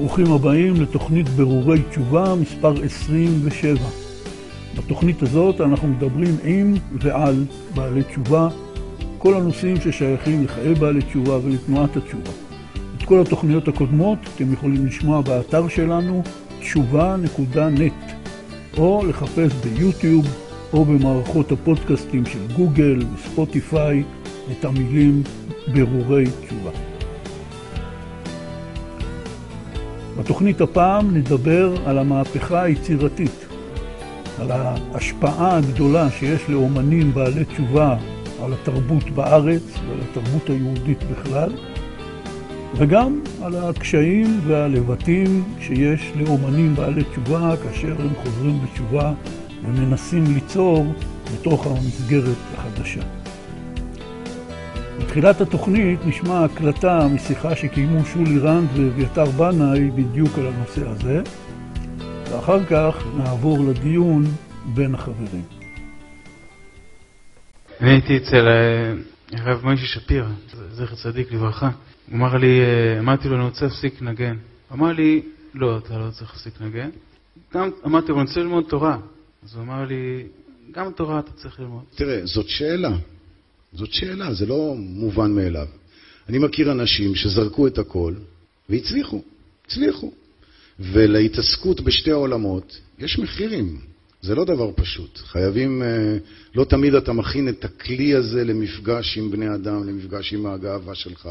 ברוכים הבאים לתוכנית ברורי תשובה מספר 27. בתוכנית הזאת אנחנו מדברים עם ועל בעלי תשובה, כל הנושאים ששייכים לחיי בעלי תשובה ולתנועת התשובה. את כל התוכניות הקודמות אתם יכולים לשמוע באתר שלנו תשובה.נט או לחפש ביוטיוב או במערכות הפודקאסטים של גוגל וספוטיפיי את המילים ברורי תשובה. בתוכנית הפעם נדבר על המהפכה היצירתית, על ההשפעה הגדולה שיש לאומנים בעלי תשובה על התרבות בארץ ועל התרבות היהודית בכלל, וגם על הקשיים והלבטים שיש לאומנים בעלי תשובה כאשר הם חוזרים בתשובה ומנסים ליצור בתוך המסגרת החדשה. בתחילת התוכנית נשמע הקלטה משיחה שקיימו שולי רנד ואביתר בנאי בדיוק על הנושא הזה, ואחר כך נעבור לדיון בין החברים. אני הייתי אצל אה, הרב מוישה שפירא, זכר צדיק לברכה. הוא אמר לי, אה, אמרתי לו, אני רוצה להפסיק לנגן. הוא אמר לי, לא, אתה לא צריך להפסיק לנגן. גם אמרתי לו, אני רוצה ללמוד תורה. אז הוא אמר לי, גם תורה אתה צריך ללמוד. תראה, זאת שאלה. זאת שאלה, זה לא מובן מאליו. אני מכיר אנשים שזרקו את הכל והצליחו, הצליחו. ולהתעסקות בשתי העולמות יש מחירים, זה לא דבר פשוט. חייבים, אה, לא תמיד אתה מכין את הכלי הזה למפגש עם בני אדם, למפגש עם הגאווה שלך,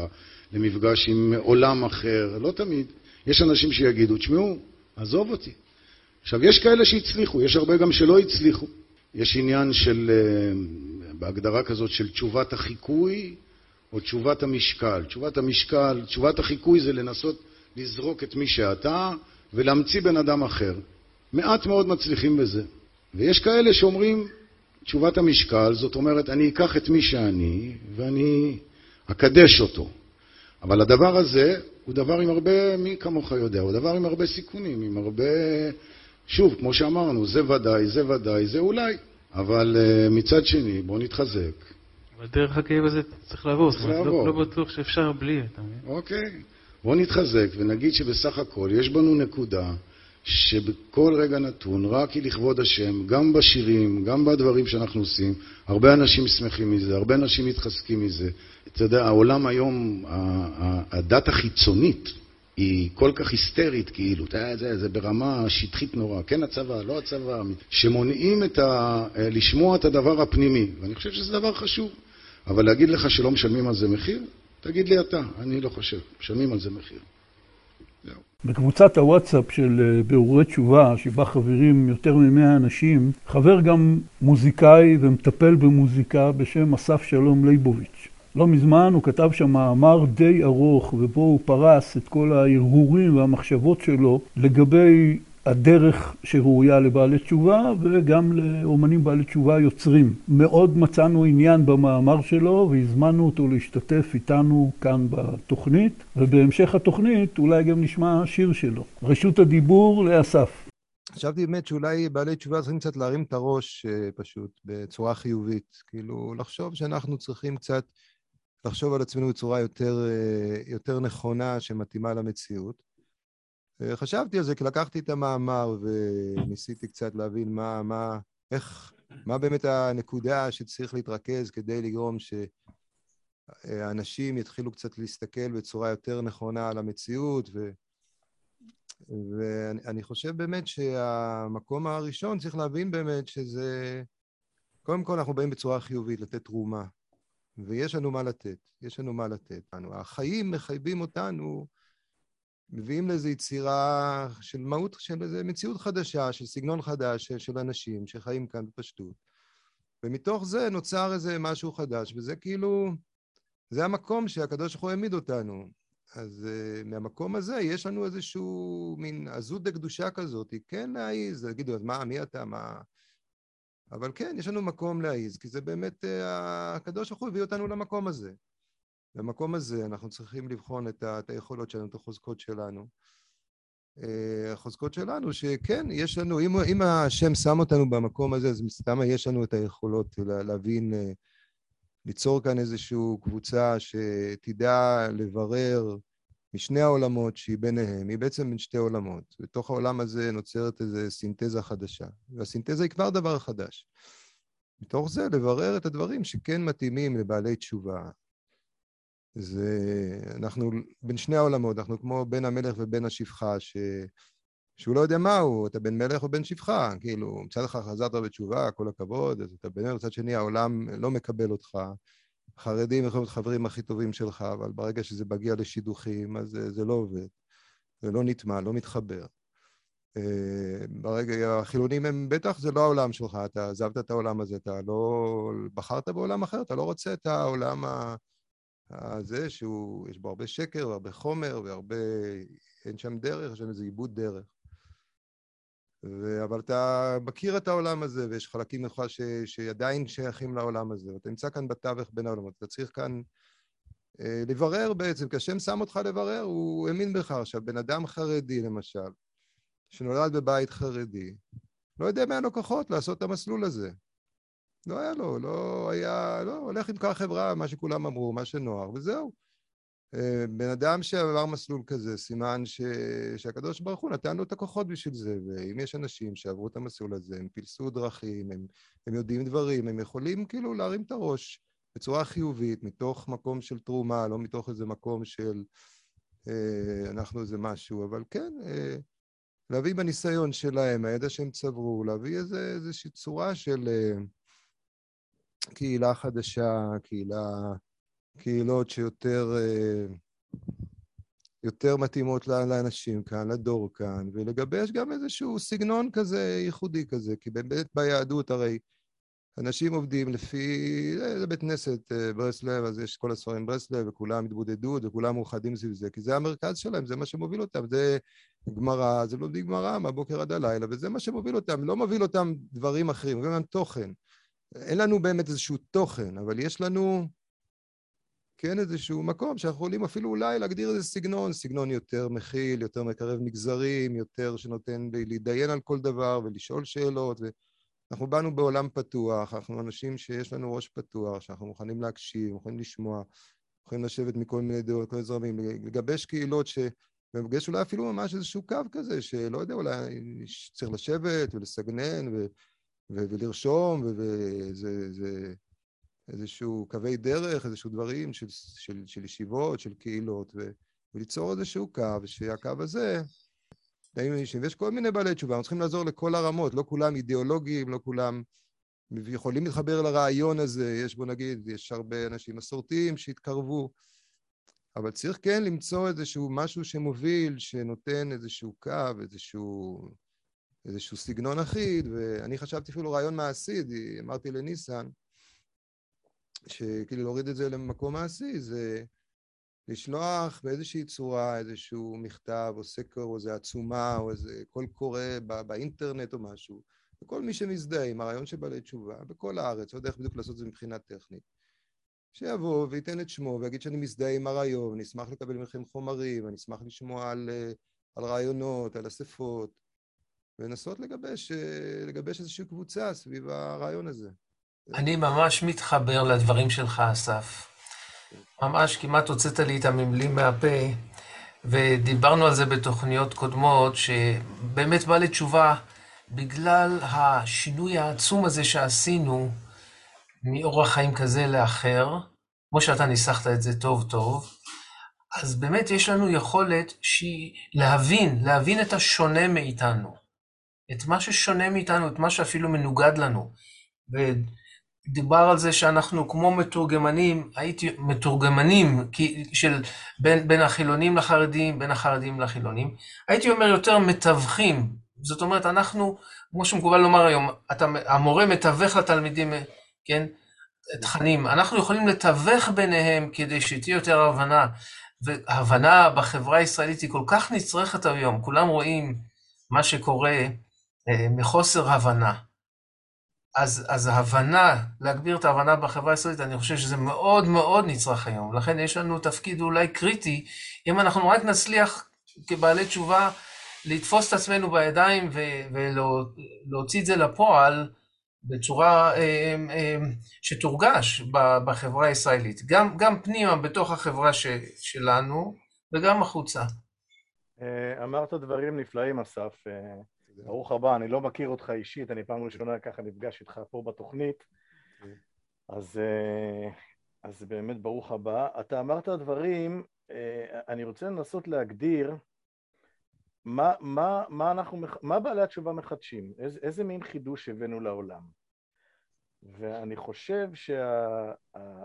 למפגש עם עולם אחר, לא תמיד. יש אנשים שיגידו, תשמעו, עזוב אותי. עכשיו, יש כאלה שהצליחו, יש הרבה גם שלא הצליחו. יש עניין של, אה, בהגדרה כזאת של תשובת החיקוי או תשובת המשקל. תשובת המשקל, תשובת החיקוי זה לנסות לזרוק את מי שאתה ולהמציא בן אדם אחר. מעט מאוד מצליחים בזה. ויש כאלה שאומרים, תשובת המשקל, זאת אומרת, אני אקח את מי שאני ואני אקדש אותו. אבל הדבר הזה הוא דבר עם הרבה, מי כמוך יודע, הוא דבר עם הרבה סיכונים, עם הרבה... שוב, כמו שאמרנו, זה ודאי, זה ודאי, זה אולי. אבל uh, מצד שני, בואו נתחזק. אבל דרך הכאב הזה צריך לעבור, צריך אומרת, לעבור. לא, לא בטוח שאפשר בלי, אתה מבין? אוקיי. בואו נתחזק ונגיד שבסך הכל יש בנו נקודה שבכל רגע נתון, רק היא לכבוד השם, גם בשירים, גם בדברים שאנחנו עושים, הרבה אנשים שמחים מזה, הרבה אנשים מתחזקים מזה. אתה יודע, העולם היום, הדת החיצונית היא כל כך היסטרית, כאילו, זה, זה, זה ברמה שטחית נורא, כן הצבא, לא הצבא, שמונעים את ה, לשמוע את הדבר הפנימי, ואני חושב שזה דבר חשוב. אבל להגיד לך שלא משלמים על זה מחיר? תגיד לי אתה, אני לא חושב, משלמים על זה מחיר. בקבוצת הוואטסאפ של אה, בירורי תשובה, שבה חברים יותר מ-100 אנשים, חבר גם מוזיקאי ומטפל במוזיקה בשם אסף שלום ליבוביץ'. לא מזמן הוא כתב שם מאמר די ארוך, ובו הוא פרס את כל ההרהורים והמחשבות שלו לגבי הדרך שראויה לבעלי תשובה וגם לאומנים בעלי תשובה יוצרים. מאוד מצאנו עניין במאמר שלו והזמנו אותו להשתתף איתנו כאן בתוכנית, ובהמשך התוכנית אולי גם נשמע שיר שלו. רשות הדיבור לאסף. חשבתי באמת שאולי בעלי תשובה צריכים קצת להרים את הראש אה, פשוט בצורה חיובית. כאילו, לחשוב שאנחנו צריכים קצת לחשוב על עצמנו בצורה יותר, אה, יותר נכונה שמתאימה למציאות. אה, חשבתי על זה כי לקחתי את המאמר וניסיתי קצת להבין מה, מה, איך, מה באמת הנקודה שצריך להתרכז כדי לגרום שאנשים יתחילו קצת להסתכל בצורה יותר נכונה על המציאות ו... ואני חושב באמת שהמקום הראשון צריך להבין באמת שזה, קודם כל אנחנו באים בצורה חיובית לתת תרומה, ויש לנו מה לתת, יש לנו מה לתת. החיים מחייבים אותנו, מביאים לאיזו יצירה של מהות, של איזו מציאות חדשה, של סגנון חדש של, של אנשים שחיים כאן בפשטות. ומתוך זה נוצר איזה משהו חדש, וזה כאילו, זה המקום שהקדוש ברוך הוא העמיד אותנו. אז uh, מהמקום הזה יש לנו איזשהו מין עזות דקדושה כזאת, כן להעיז, להגידו, אז מה, מי אתה, מה... אבל כן, יש לנו מקום להעיז, כי זה באמת, uh, הקדוש ברוך הוא הביא אותנו למקום הזה. במקום הזה אנחנו צריכים לבחון את, ה, את היכולות שלנו, את החוזקות שלנו. Uh, החוזקות שלנו, שכן, יש לנו, אם, אם השם שם אותנו במקום הזה, אז מסתמה יש לנו את היכולות לה, להבין, uh, ליצור כאן איזושהי קבוצה שתדע לברר משני העולמות שהיא ביניהם, היא בעצם בין שתי עולמות. בתוך העולם הזה נוצרת איזו סינתזה חדשה, והסינתזה היא כבר דבר חדש. מתוך זה לברר את הדברים שכן מתאימים לבעלי תשובה. זה, אנחנו בין שני העולמות, אנחנו כמו בן המלך ובן השפחה, ש... שהוא לא יודע מה הוא, אתה בן מלך או בן שפחה, כאילו, מצד אחד חזרת בתשובה, כל הכבוד, אז אתה בן מלך, מצד שני העולם לא מקבל אותך. חרדים יכולים להיות חברים הכי טובים שלך, אבל ברגע שזה מגיע לשידוכים, אז זה, זה לא עובד. זה לא נטמע, לא מתחבר. אה, ברגע, החילונים הם, בטח זה לא העולם שלך, אתה עזבת את העולם הזה, אתה לא... בחרת בעולם אחר, אתה לא רוצה את העולם הזה, שהוא, יש בו הרבה שקר והרבה חומר והרבה... אין שם דרך, יש שם איזה עיבוד דרך. ו... אבל אתה מכיר את העולם הזה, ויש חלקים ממך ש... שעדיין שייכים לעולם הזה, ואתה נמצא כאן בתווך בין העולמות. אתה צריך כאן אה, לברר בעצם, כי השם שם אותך לברר, הוא האמין בך. עכשיו, בן אדם חרדי למשל, שנולד בבית חרדי, לא יודע מה לו לעשות את המסלול הזה. לא היה לו, לא היה, לא, הולך עם כר חברה, מה שכולם אמרו, מה שנוער, וזהו. אה, בן אדם שעבר מסלול כזה, סימן ש... שהקדוש ברוך הוא נתן לו את הכוחות בשביל זה, ואם יש אנשים שעברו את המסלול הזה, הם פילסו דרכים, הם, הם יודעים דברים, הם יכולים כאילו להרים את הראש בצורה חיובית, מתוך מקום של תרומה, לא מתוך איזה מקום של אה, אנחנו איזה משהו, אבל כן, אה, להביא בניסיון שלהם, הידע שהם צברו, להביא איזה, איזושהי צורה של אה, קהילה חדשה, קהילה... קהילות שיותר אה, יותר מתאימות לאנשים כאן, לדור כאן, ולגבש גם איזשהו סגנון כזה ייחודי כזה, כי באמת ביהדות הרי אנשים עובדים לפי, זה, זה בית כנסת אה, ברסלב, אז יש כל הספרים ברסלב, וכולם התבודדות, וכולם מאוחדים סביב זה, כי זה המרכז שלהם, זה מה שמוביל אותם, זה גמרא, זה לומדים גמרא מהבוקר עד הלילה, וזה מה שמוביל אותם, לא מוביל אותם דברים אחרים, אותם תוכן. אין לנו באמת איזשהו תוכן, אבל יש לנו כן איזשהו מקום שאנחנו יכולים אפילו אולי להגדיר איזה סגנון, סגנון יותר מכיל, יותר מקרב מגזרים, יותר שנותן להתדיין על כל דבר ולשאול שאלות. אנחנו באנו בעולם פתוח, אנחנו אנשים שיש לנו ראש פתוח, שאנחנו מוכנים להקשיב, מוכנים לשמוע, מוכנים לשבת מכל מיני דעות, כל מיני זרמים, לגבש קהילות ש... ולגבש אולי אפילו ממש איזשהו קו כזה, שלא יודע, אולי צריך לשבת ולסגנן ו... ו... ולרשום, וזה... איזשהו קווי דרך, איזשהו דברים של, של, של ישיבות, של קהילות, ו, וליצור איזשהו קו, שהקו הזה, ויש כל מיני בעלי תשובה, אנחנו צריכים לעזור לכל הרמות, לא כולם אידיאולוגיים, לא כולם יכולים להתחבר לרעיון הזה, יש בוא נגיד, יש הרבה אנשים מסורתיים שהתקרבו, אבל צריך כן למצוא איזשהו משהו שמוביל, שנותן איזשהו קו, איזשהו, איזשהו סגנון אחיד, ואני חשבתי אפילו רעיון מעשי, אמרתי לניסן, שכאילו להוריד את זה למקום מעשי, זה לשלוח באיזושהי צורה איזשהו מכתב או סקר או איזו עצומה או איזה קול קורא באינטרנט או משהו, וכל מי שמזדהה עם הרעיון של בעלי תשובה, בכל הארץ, לא יודע איך בדיוק לעשות את זה מבחינה טכנית, שיבוא וייתן את שמו ויגיד שאני מזדהה עם הרעיון, אני אשמח לקבל מכם חומרים, אני אשמח לשמוע על, על רעיונות, על אספות, ולנסות לגבש, לגבש איזושהי קבוצה סביב הרעיון הזה. אני ממש מתחבר לדברים שלך, אסף. ממש כמעט הוצאת לי את המילים מהפה, ודיברנו על זה בתוכניות קודמות, שבאמת בא לתשובה, בגלל השינוי העצום הזה שעשינו מאורח חיים כזה לאחר, כמו שאתה ניסחת את זה טוב טוב, אז באמת יש לנו יכולת שהיא להבין, להבין את השונה מאיתנו. את מה ששונה מאיתנו, את מה שאפילו מנוגד לנו. דובר על זה שאנחנו כמו מתורגמנים, הייתי מתורגמנים של בין, בין החילונים לחרדים, בין החרדים לחילונים. הייתי אומר יותר מתווכים. זאת אומרת, אנחנו, כמו שמקובל לומר היום, אתה, המורה מתווך לתלמידים, כן, תכנים. אנחנו יכולים לתווך ביניהם כדי שתהיה יותר הבנה. והבנה בחברה הישראלית היא כל כך נצרכת היום, כולם רואים מה שקורה אה, מחוסר הבנה. אז, אז ההבנה, להגביר את ההבנה בחברה הישראלית, אני חושב שזה מאוד מאוד נצרך היום. לכן יש לנו תפקיד אולי קריטי, אם אנחנו רק נצליח כבעלי תשובה לתפוס את עצמנו בידיים ולהוציא את זה לפועל בצורה אה, אה, שתורגש בחברה הישראלית. גם, גם פנימה בתוך החברה ש, שלנו, וגם החוצה. אה, אמרת דברים נפלאים, אסף. אה, ברוך הבא, אני לא מכיר אותך אישית, אני פעם ראשונה ככה נפגש איתך פה בתוכנית, אז, אה, אז באמת ברוך הבא. אתה אמרת דברים, אני רוצה לנסות להגדיר מה, מה, מה, אנחנו, מה בעלי התשובה מחדשים, איזה, איזה מין חידוש הבאנו לעולם. ואני חושב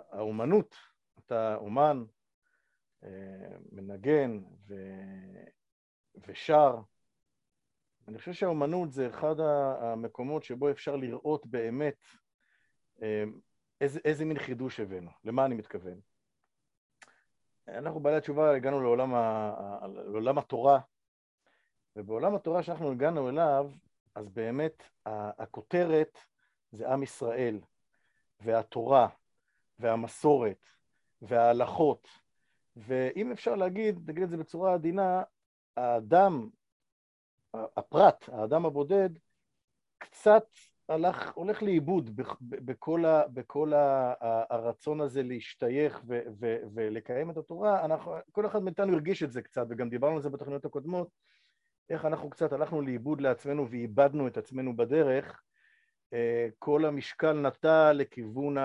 שהאומנות, שה, אתה אומן, מנגן ו... ושר. אני חושב שהאומנות זה אחד המקומות שבו אפשר לראות באמת אמ, איזה, איזה מין חידוש הבאנו, למה אני מתכוון. אנחנו בעלי התשובה הגענו לעולם, ה, לעולם התורה, ובעולם התורה שאנחנו הגענו אליו, אז באמת הכותרת זה עם ישראל, והתורה, והמסורת, וההלכות, ואם אפשר להגיד, נגיד את זה בצורה עדינה, האדם, הפרט, האדם הבודד, קצת הלך, הולך לאיבוד בכל, ה, בכל ה, הרצון הזה להשתייך ו, ו, ולקיים את התורה. אנחנו, כל אחד מאיתנו הרגיש את זה קצת, וגם דיברנו על זה בתוכניות הקודמות, איך אנחנו קצת הלכנו לאיבוד לעצמנו ואיבדנו את עצמנו בדרך. אה, כל המשקל נטה לכיוון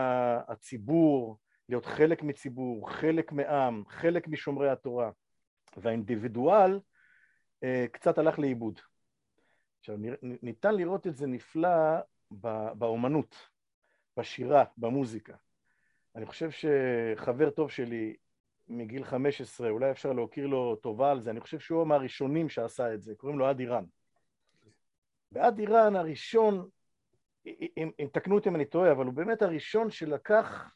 הציבור, להיות חלק מציבור, חלק מעם, חלק משומרי התורה. והאינדיבידואל קצת הלך לאיבוד. עכשיו, ניתן לראות את זה נפלא באומנות, בשירה, במוזיקה. אני חושב שחבר טוב שלי מגיל 15, אולי אפשר להכיר לו טובה על זה, אני חושב שהוא מהראשונים שעשה את זה, קוראים לו עד איראן. ועד איראן הראשון, אם, אם תקנו אותי אם אני טועה, אבל הוא באמת הראשון שלקח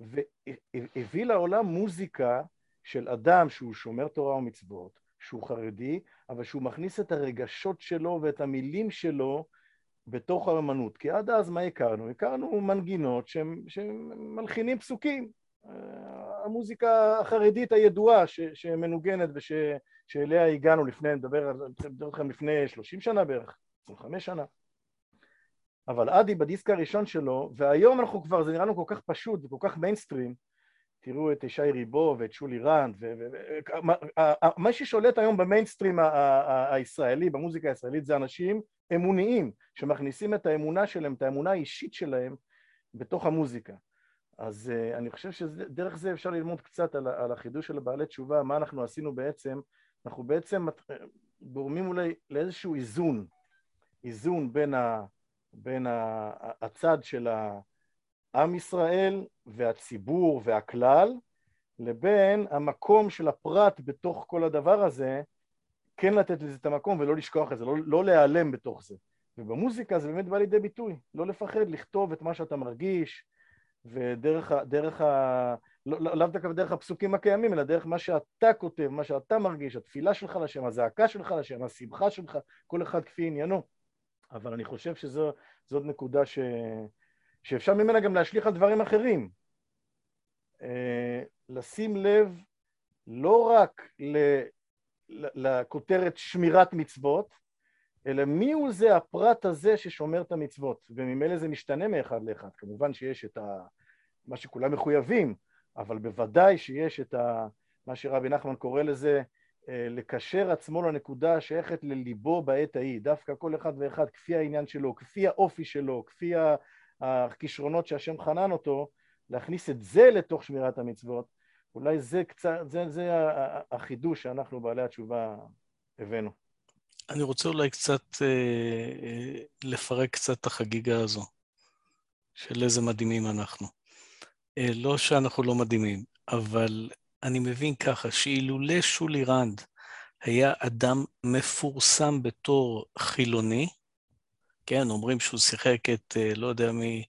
והביא לעולם מוזיקה של אדם שהוא שומר תורה ומצוות, שהוא חרדי, אבל שהוא מכניס את הרגשות שלו ואת המילים שלו בתוך האמנות. כי עד אז מה הכרנו? הכרנו מנגינות שמלחינים פסוקים. אה, המוזיקה החרדית הידועה ש, שמנוגנת ושאליה הגענו לפני, אני מדבר איתכם לפני 30 שנה בערך, 25 שנה. אבל אדי בדיסק הראשון שלו, והיום אנחנו כבר, זה נראה לנו כל כך פשוט וכל כך מיינסטרים, תראו את ישי ריבו ואת שולי רנד, מה ששולט היום במיינסטרים הישראלי, במוזיקה הישראלית, זה אנשים אמוניים, שמכניסים את האמונה שלהם, את האמונה האישית שלהם, בתוך המוזיקה. אז uh, אני חושב שדרך זה אפשר ללמוד קצת על, החידוש של בעלי תשובה, מה אנחנו עשינו בעצם, אנחנו בעצם גורמים אולי לאיזשהו איזון, איזון בין, ה, בין ה, הצד של עם ישראל והציבור והכלל, לבין המקום של הפרט בתוך כל הדבר הזה, כן לתת לזה את המקום ולא לשכוח את זה, לא, לא להיעלם בתוך זה. ובמוזיקה זה באמת בא לידי ביטוי, לא לפחד לכתוב את מה שאתה מרגיש, ודרך ה... דרך ה לא, לא, לאו דווקא דרך הפסוקים הקיימים, אלא דרך מה שאתה כותב, מה שאתה מרגיש, התפילה שלך לשם, הזעקה שלך לשם, השמחה שלך, כל אחד כפי עניינו. אבל אני חושב שזאת נקודה ש... שאפשר ממנה גם להשליך על דברים אחרים. אה, לשים לב לא רק לכותרת שמירת מצוות, אלא מי הוא זה הפרט הזה ששומר את המצוות, וממילא זה משתנה מאחד לאחד. כמובן שיש את ה... מה שכולם מחויבים, אבל בוודאי שיש את ה... מה שרבי נחמן קורא לזה, אה, לקשר עצמו לנקודה השייכת לליבו בעת ההיא, דווקא כל אחד ואחד כפי העניין שלו, כפי האופי שלו, כפי הכישרונות שהשם חנן אותו, להכניס את זה לתוך שמירת המצוות, אולי זה קצת, זה, זה החידוש שאנחנו בעלי התשובה הבאנו. אני רוצה אולי קצת אה, אה, לפרק קצת את החגיגה הזו, של איזה מדהימים אנחנו. אה, לא שאנחנו לא מדהימים, אבל אני מבין ככה, שאילולא שולי רנד היה אדם מפורסם בתור חילוני, כן, אומרים שהוא שיחק את, אה, לא יודע מי,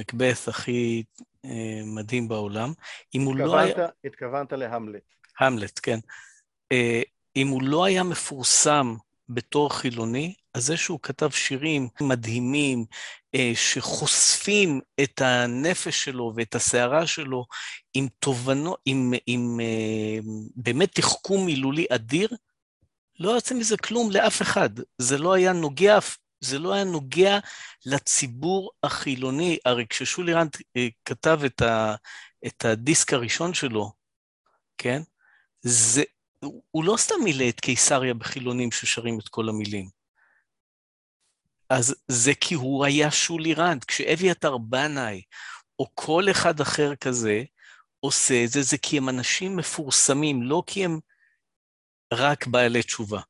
מקבeth הכי אה, מדהים בעולם. אם הוא לא היה... התכוונת להמלט. המלט, כן. אה, אם הוא לא היה מפורסם בתור חילוני, אז זה שהוא כתב שירים מדהימים, שחושפים את הנפש שלו ואת הסערה שלו עם תובנות, עם, עם באמת תחכום מילולי אדיר, לא יוצא מזה כלום לאף אחד. זה לא היה נוגע זה לא היה נוגע לציבור החילוני. הרי כששולי רנד אה, כתב את, ה, את הדיסק הראשון שלו, כן? זה, הוא לא סתם מילא את קיסריה בחילונים ששרים את כל המילים. אז זה כי הוא היה שולי רנד. כשאביתר בנאי, או כל אחד אחר כזה, עושה את זה, זה כי הם אנשים מפורסמים, לא כי הם רק בעלי תשובה.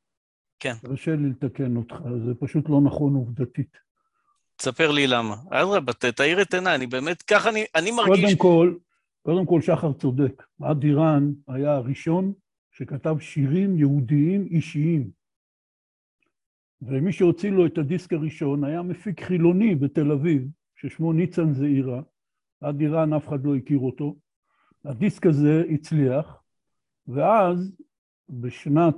כן. תרשה לי לתקן אותך, זה פשוט לא נכון עובדתית. תספר לי למה. אדרבה, תאיר את עיניי, אני באמת, ככה אני, אני מרגיש... קודם כל, קודם כל שחר צודק. עד איראן היה הראשון שכתב שירים יהודיים אישיים. ומי שהוציא לו את הדיסק הראשון היה מפיק חילוני בתל אביב, ששמו ניצן זעירה. עד איראן אף אחד לא הכיר אותו. הדיסק הזה הצליח, ואז בשנת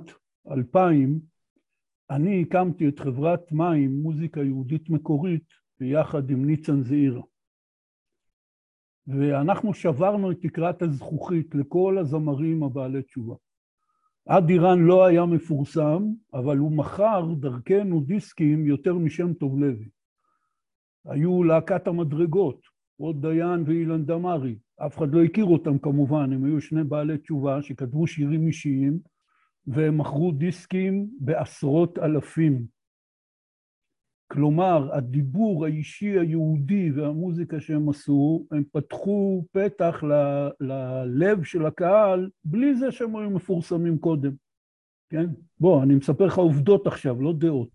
2000 אני הקמתי את חברת מים, מוזיקה יהודית מקורית, ביחד עם ניצן זעירה. ואנחנו שברנו את תקרת הזכוכית לכל הזמרים הבעלי תשובה. עד איראן לא היה מפורסם, אבל הוא מכר דרכנו דיסקים יותר משם טוב לוי. היו להקת המדרגות, עוד דיין ואילן דמארי. אף אחד לא הכיר אותם כמובן, הם היו שני בעלי תשובה שכתבו שירים אישיים, והם מכרו דיסקים בעשרות אלפים. כלומר, הדיבור האישי היהודי והמוזיקה שהם עשו, הם פתחו פתח ל- ללב של הקהל בלי זה שהם היו מפורסמים קודם, כן? בוא, אני מספר לך עובדות עכשיו, לא דעות.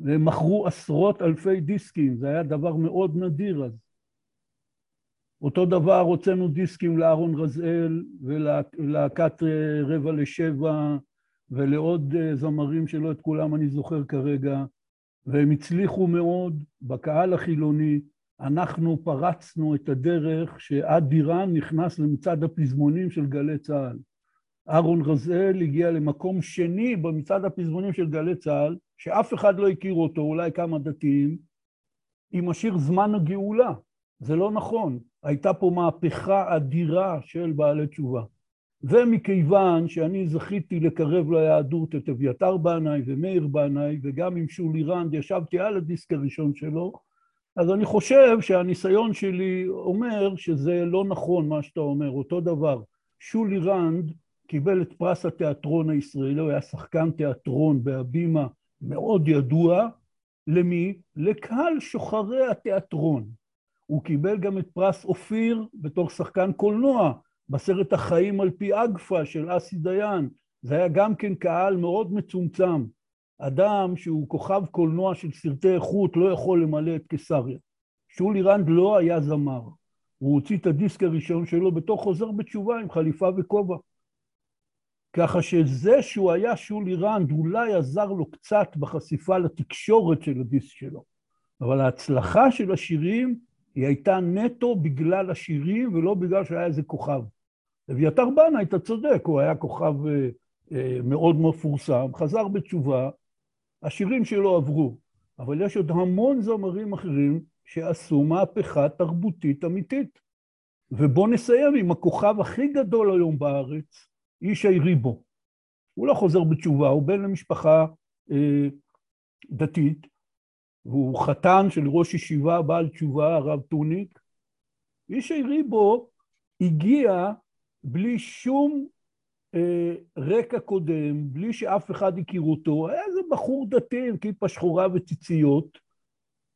והם מכרו עשרות אלפי דיסקים, זה היה דבר מאוד נדיר אז. אותו דבר הוצאנו דיסקים לאהרון רזאל ולהקת אה, רבע לשבע ולעוד אה, זמרים שלא את כולם אני זוכר כרגע, והם הצליחו מאוד בקהל החילוני. אנחנו פרצנו את הדרך שעד דירן נכנס למצעד הפזמונים של גלי צה"ל. אהרון רזאל הגיע למקום שני במצעד הפזמונים של גלי צה"ל, שאף אחד לא הכיר אותו, אולי כמה דתיים, עם השיר זמן הגאולה. זה לא נכון. הייתה פה מהפכה אדירה של בעלי תשובה. ומכיוון שאני זכיתי לקרב ליהדות את אביתר בנאי ומאיר בנאי, וגם עם שולי רנד ישבתי על הדיסק הראשון שלו, אז אני חושב שהניסיון שלי אומר שזה לא נכון מה שאתה אומר, אותו דבר. שולי רנד קיבל את פרס התיאטרון הישראלי, הוא היה שחקן תיאטרון בהבימה מאוד ידוע, למי? לקהל שוחרי התיאטרון. הוא קיבל גם את פרס אופיר בתור שחקן קולנוע בסרט החיים על פי אגפא של אסי דיין. זה היה גם כן קהל מאוד מצומצם. אדם שהוא כוכב קולנוע של סרטי איכות לא יכול למלא את קיסריה. שולי רנד לא היה זמר. הוא הוציא את הדיסק הראשון שלו בתור חוזר בתשובה עם חליפה וכובע. ככה שזה שהוא היה שולי רנד אולי עזר לו קצת בחשיפה לתקשורת של הדיסק שלו. אבל ההצלחה של השירים היא הייתה נטו בגלל השירים ולא בגלל שהיה איזה כוכב. אביתר בנה, אתה צודק, הוא היה כוכב אה, אה, מאוד מפורסם, חזר בתשובה, השירים שלו עברו, אבל יש עוד המון זמרים אחרים שעשו מהפכה תרבותית אמיתית. ובואו נסיים עם הכוכב הכי גדול היום בארץ, ישי ריבו. הוא לא חוזר בתשובה, הוא בן למשפחה אה, דתית, והוא חתן של ראש ישיבה בעל תשובה, הרב טוניק. ישי ריבו הגיע בלי שום אה, רקע קודם, בלי שאף אחד הכיר אותו, היה איזה בחור דתי עם כיפה שחורה וציציות,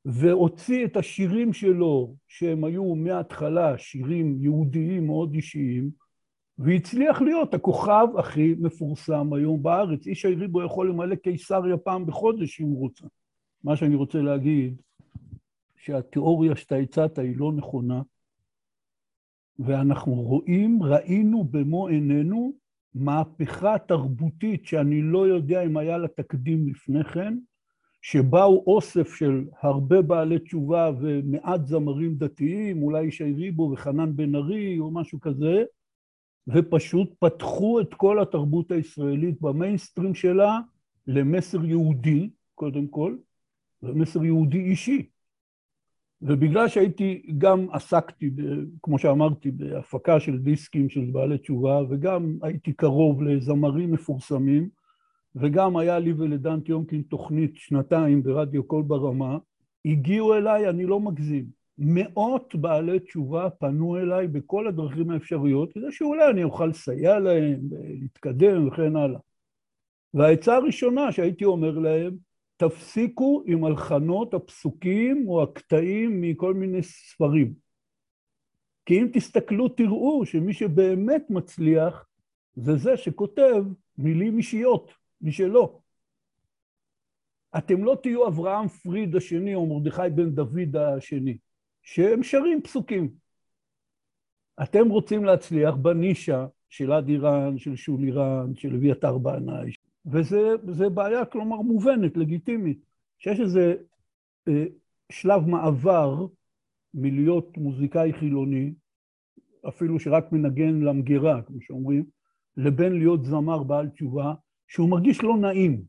והוציא את השירים שלו, שהם היו מההתחלה שירים יהודיים מאוד אישיים, והצליח להיות הכוכב הכי מפורסם היום בארץ. ישי ריבו יכול למלא קיסריה פעם בחודש אם הוא רוצה. מה שאני רוצה להגיד, שהתיאוריה שאתה הצעת היא לא נכונה, ואנחנו רואים, ראינו במו עינינו מהפכה תרבותית שאני לא יודע אם היה לה תקדים לפני כן, שבאו אוסף של הרבה בעלי תשובה ומעט זמרים דתיים, אולי ישי ריבו וחנן בן ארי או משהו כזה, ופשוט פתחו את כל התרבות הישראלית במיינסטרים שלה למסר יהודי, קודם כל, ומסר יהודי אישי. ובגלל שהייתי, גם עסקתי, ב, כמו שאמרתי, בהפקה של דיסקים של בעלי תשובה, וגם הייתי קרוב לזמרים מפורסמים, וגם היה לי ולדן טיומקין תוכנית שנתיים ברדיו קול ברמה, הגיעו אליי, אני לא מגזים, מאות בעלי תשובה פנו אליי בכל הדרכים האפשריות, כדי שאולי אני אוכל לסייע להם, להתקדם וכן הלאה. והעצה הראשונה שהייתי אומר להם, תפסיקו עם הלחנות הפסוקים או הקטעים מכל מיני ספרים. כי אם תסתכלו תראו שמי שבאמת מצליח זה זה שכותב מילים אישיות משלו. אתם לא תהיו אברהם פריד השני או מרדכי בן דוד השני, שהם שרים פסוקים. אתם רוצים להצליח בנישה של אדירן, של שולירן, של אביתר בנאי, וזה בעיה, כלומר, מובנת, לגיטימית, שיש איזה אה, שלב מעבר מלהיות מוזיקאי חילוני, אפילו שרק מנגן למגירה, כמו שאומרים, לבין להיות זמר בעל תשובה, שהוא מרגיש לא נעים.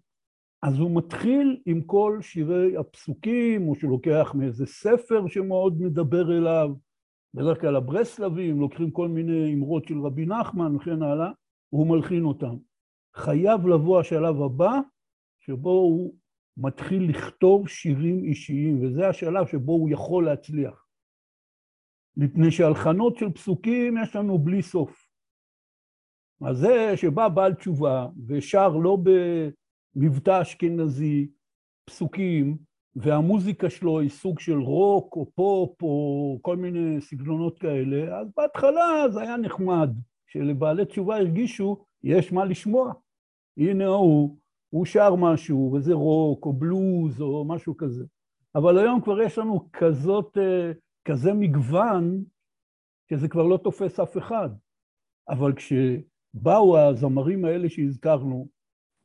אז הוא מתחיל עם כל שירי הפסוקים, או שלוקח מאיזה ספר שמאוד מדבר אליו, בדרך כלל הברסלבים לוקחים כל מיני אמרות של רבי נחמן וכן הלאה, והוא מלחין אותם. חייב לבוא השלב הבא, שבו הוא מתחיל לכתוב שירים אישיים, וזה השלב שבו הוא יכול להצליח. מפני שהלחנות של פסוקים יש לנו בלי סוף. אז זה שבא בעל תשובה ושר לא במבטא אשכנזי, פסוקים, והמוזיקה שלו היא סוג של רוק או פופ או כל מיני סגנונות כאלה, אז בהתחלה זה היה נחמד, שלבעלי תשובה הרגישו יש מה לשמוע. הנה הוא, הוא שר משהו, וזה רוק או בלוז או משהו כזה. אבל היום כבר יש לנו כזאת, אה, כזה מגוון, שזה כבר לא תופס אף אחד. אבל כשבאו הזמרים האלה שהזכרנו,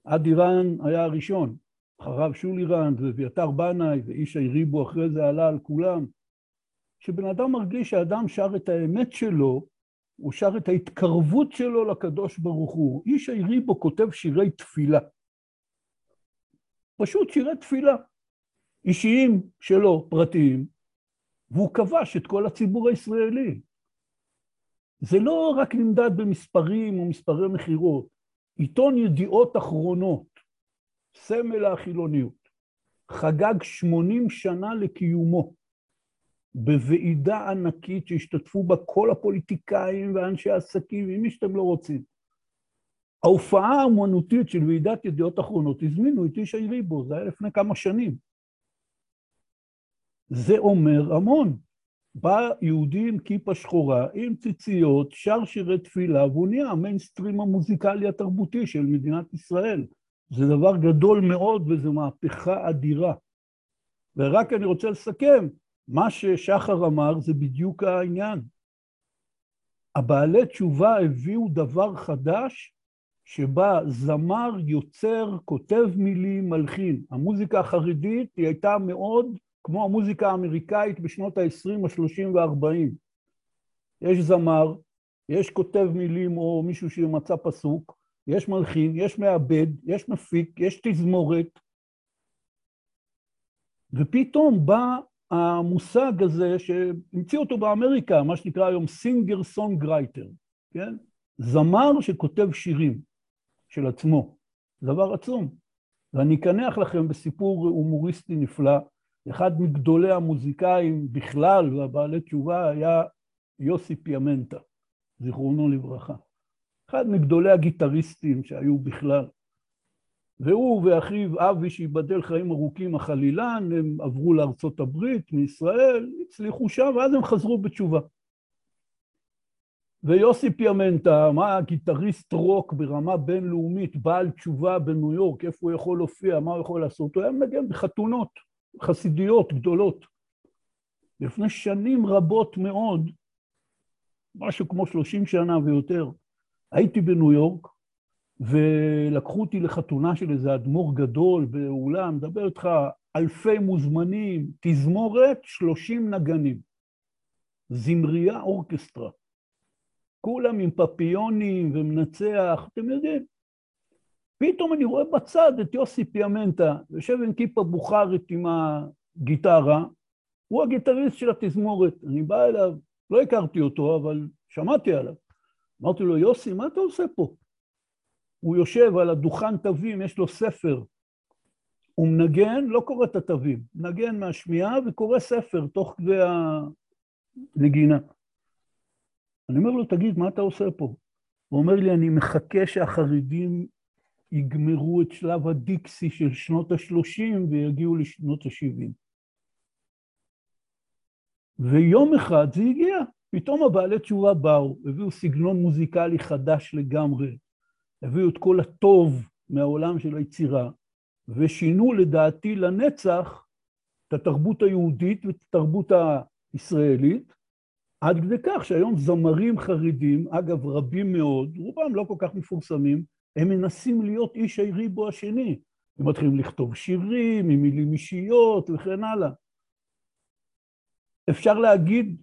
עדי רן היה הראשון, אחריו שולי רן ואביתר בנאי ואיש היריבו אחרי זה עלה על כולם. כשבן אדם מרגיש שהאדם שר את האמת שלו, הוא שר את ההתקרבות שלו לקדוש ברוך הוא. איש היריבו כותב שירי תפילה. פשוט שירי תפילה. אישיים שלו, פרטיים, והוא כבש את כל הציבור הישראלי. זה לא רק נמדד במספרים או מספרי מכירות. עיתון ידיעות אחרונות, סמל החילוניות, חגג 80 שנה לקיומו. בוועידה ענקית שהשתתפו בה כל הפוליטיקאים ואנשי העסקים, עם מי שאתם לא רוצים. ההופעה האומנותית של ועידת ידיעות אחרונות, הזמינו את איש היריבו, זה היה לפני כמה שנים. זה אומר המון. בא יהודי עם כיפה שחורה, עם ציציות, שר שירי תפילה, והוא נהיה המיינסטרים המוזיקלי התרבותי של מדינת ישראל. זה דבר גדול מאוד וזו מהפכה אדירה. ורק אני רוצה לסכם, מה ששחר אמר זה בדיוק העניין. הבעלי תשובה הביאו דבר חדש שבה זמר, יוצר, כותב מילים, מלחין. המוזיקה החרדית היא הייתה מאוד כמו המוזיקה האמריקאית בשנות ה-20, ה-30 וה-40. יש זמר, יש כותב מילים או מישהו שמצא פסוק, יש מלחין, יש מעבד, יש מפיק, יש תזמורת, ופתאום בא המושג הזה שהמציא אותו באמריקה, מה שנקרא היום singer songwriter, כן? זמר שכותב שירים של עצמו, דבר עצום. ואני אקנח לכם בסיפור הומוריסטי נפלא, אחד מגדולי המוזיקאים בכלל והבעלי תשובה היה יוסי פיאמנטה, זיכרונו לברכה. אחד מגדולי הגיטריסטים שהיו בכלל. והוא ואחיו אבי, שייבדל חיים ארוכים, החלילן, הם עברו לארצות הברית, מישראל, הצליחו שם, ואז הם חזרו בתשובה. ויוסי פיאמנטה, מה גיטריסט רוק ברמה בינלאומית, בעל תשובה בניו יורק, איפה הוא יכול להופיע, מה הוא יכול לעשות? הוא היה מנגן בחתונות חסידיות גדולות. לפני שנים רבות מאוד, משהו כמו 30 שנה ויותר, הייתי בניו יורק, ולקחו אותי לחתונה של איזה אדמו"ר גדול באולם, מדבר איתך אלפי מוזמנים, תזמורת, שלושים נגנים. זמרייה אורקסטרה. כולם עם פפיונים ומנצח, אתם יודעים. פתאום אני רואה בצד את יוסי פיאמנטה, יושב עם כיפה בוכרית עם הגיטרה, הוא הגיטריסט של התזמורת. אני בא אליו, לא הכרתי אותו, אבל שמעתי עליו. אמרתי לו, יוסי, מה אתה עושה פה? הוא יושב על הדוכן תווים, יש לו ספר הוא מנגן, לא קורא את התווים, מנגן מהשמיעה וקורא ספר תוך כדי הנגינה. אני אומר לו, תגיד, מה אתה עושה פה? הוא אומר לי, אני מחכה שהחרדים יגמרו את שלב הדיקסי של שנות ה-30 ויגיעו לשנות ה-70. ויום אחד זה הגיע, פתאום הבעלי תשובה באו, הביאו סגנון מוזיקלי חדש לגמרי, הביאו את כל הטוב מהעולם של היצירה, ושינו לדעתי לנצח את התרבות היהודית ואת התרבות הישראלית, עד כדי כך שהיום זמרים חרדים, אגב רבים מאוד, רובם לא כל כך מפורסמים, הם מנסים להיות איש היריבו השני. הם מתחילים לכתוב שירים עם מילים אישיות וכן הלאה. אפשר להגיד,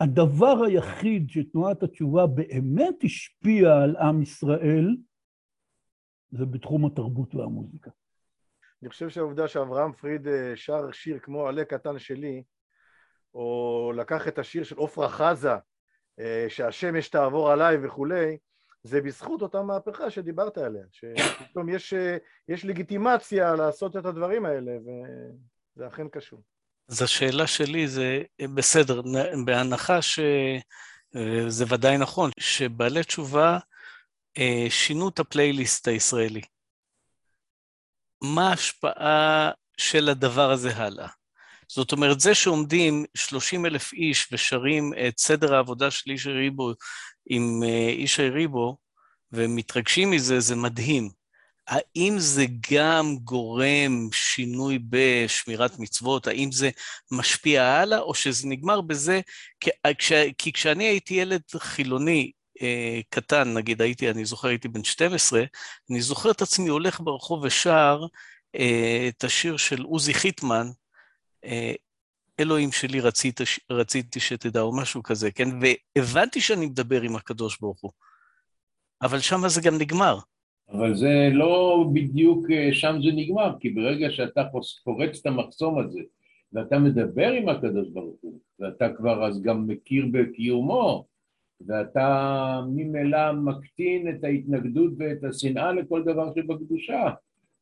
הדבר היחיד שתנועת התשובה באמת השפיעה על עם ישראל, זה בתחום התרבות והמוזיקה. אני חושב שהעובדה שאברהם פריד אה, שר שיר כמו עלה קטן שלי, או לקח את השיר של עפרה חזה, אה, שהשמש תעבור עליי וכולי, זה בזכות אותה מהפכה שדיברת עליה, שפתאום יש, אה, יש לגיטימציה לעשות את הדברים האלה, וזה אכן קשור. אז השאלה שלי זה, בסדר, בהנחה שזה ודאי נכון, שבעלי תשובה שינו את הפלייליסט הישראלי. מה ההשפעה של הדבר הזה הלאה? זאת אומרת, זה שעומדים 30 אלף איש ושרים את סדר העבודה של איש הריבו עם אה, איש הריבו, ומתרגשים מזה, זה מדהים. האם זה גם גורם שינוי בשמירת מצוות? האם זה משפיע הלאה, או שזה נגמר בזה, כי, כש, כי כשאני הייתי ילד חילוני אה, קטן, נגיד הייתי, אני זוכר, הייתי בן 12, אני זוכר את עצמי הולך ברחוב ושר אה, את השיר של עוזי חיטמן, אה, אלוהים שלי רצית, רציתי שתדע, או משהו כזה, כן? והבנתי שאני מדבר עם הקדוש ברוך הוא. אבל שם זה גם נגמר. אבל זה לא בדיוק אה, שם זה נגמר, כי ברגע שאתה פורץ את המחסום הזה, ואתה מדבר עם הקדוש ברוך הוא, ואתה כבר אז גם מכיר בקיומו, ואתה ממילא מקטין את ההתנגדות ואת השנאה לכל דבר שבקדושה.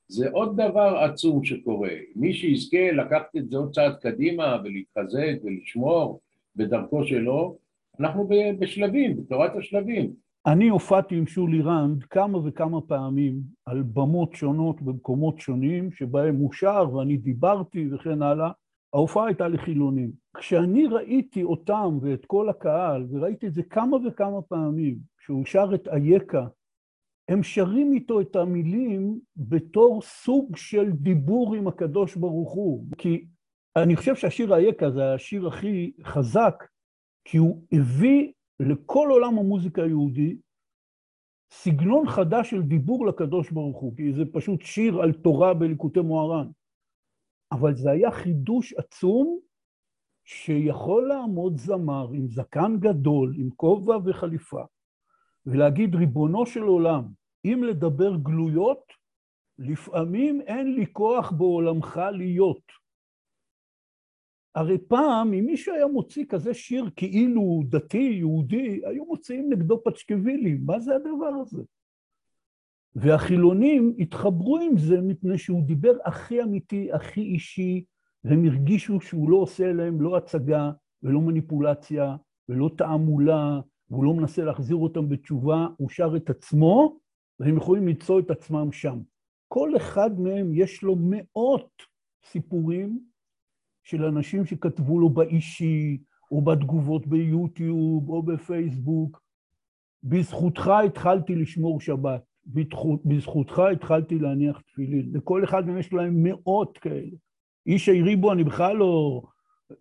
זה עוד דבר עצום שקורה. מי שיזכה לקחת את זה עוד צעד קדימה ולהתחזק ולשמור בדרכו שלו, אנחנו בשלבים, בתורת השלבים. אני הופעתי עם שולי רנד כמה וכמה פעמים על במות שונות במקומות שונים שבהם הוא שר ואני דיברתי וכן הלאה. ההופעה הייתה לחילונים. כשאני ראיתי אותם ואת כל הקהל, וראיתי את זה כמה וכמה פעמים, שהוא שר את אייכה, הם שרים איתו את המילים בתור סוג של דיבור עם הקדוש ברוך הוא. כי אני חושב שהשיר אייכה זה השיר הכי חזק, כי הוא הביא לכל עולם המוזיקה היהודי סגנון חדש של דיבור לקדוש ברוך הוא, כי זה פשוט שיר על תורה בליקוטי מוהר"ן. אבל זה היה חידוש עצום שיכול לעמוד זמר עם זקן גדול, עם כובע וחליפה, ולהגיד, ריבונו של עולם, אם לדבר גלויות, לפעמים אין לי כוח בעולמך להיות. הרי פעם, אם מישהו היה מוציא כזה שיר כאילו דתי, יהודי, היו מוציאים נגדו פצ'קווילים. מה זה הדבר הזה? והחילונים התחברו עם זה מפני שהוא דיבר הכי אמיתי, הכי אישי, והם הרגישו שהוא לא עושה להם לא הצגה ולא מניפולציה ולא תעמולה, והוא לא מנסה להחזיר אותם בתשובה, הוא שר את עצמו, והם יכולים למצוא את עצמם שם. כל אחד מהם יש לו מאות סיפורים של אנשים שכתבו לו באישי, או בתגובות ביוטיוב, או בפייסבוק. בזכותך התחלתי לשמור שבת, בזכותך התחלתי להניח תפילין. לכל אחד מהם יש להם מאות כאלה. איש היריבו, אני בכלל לא...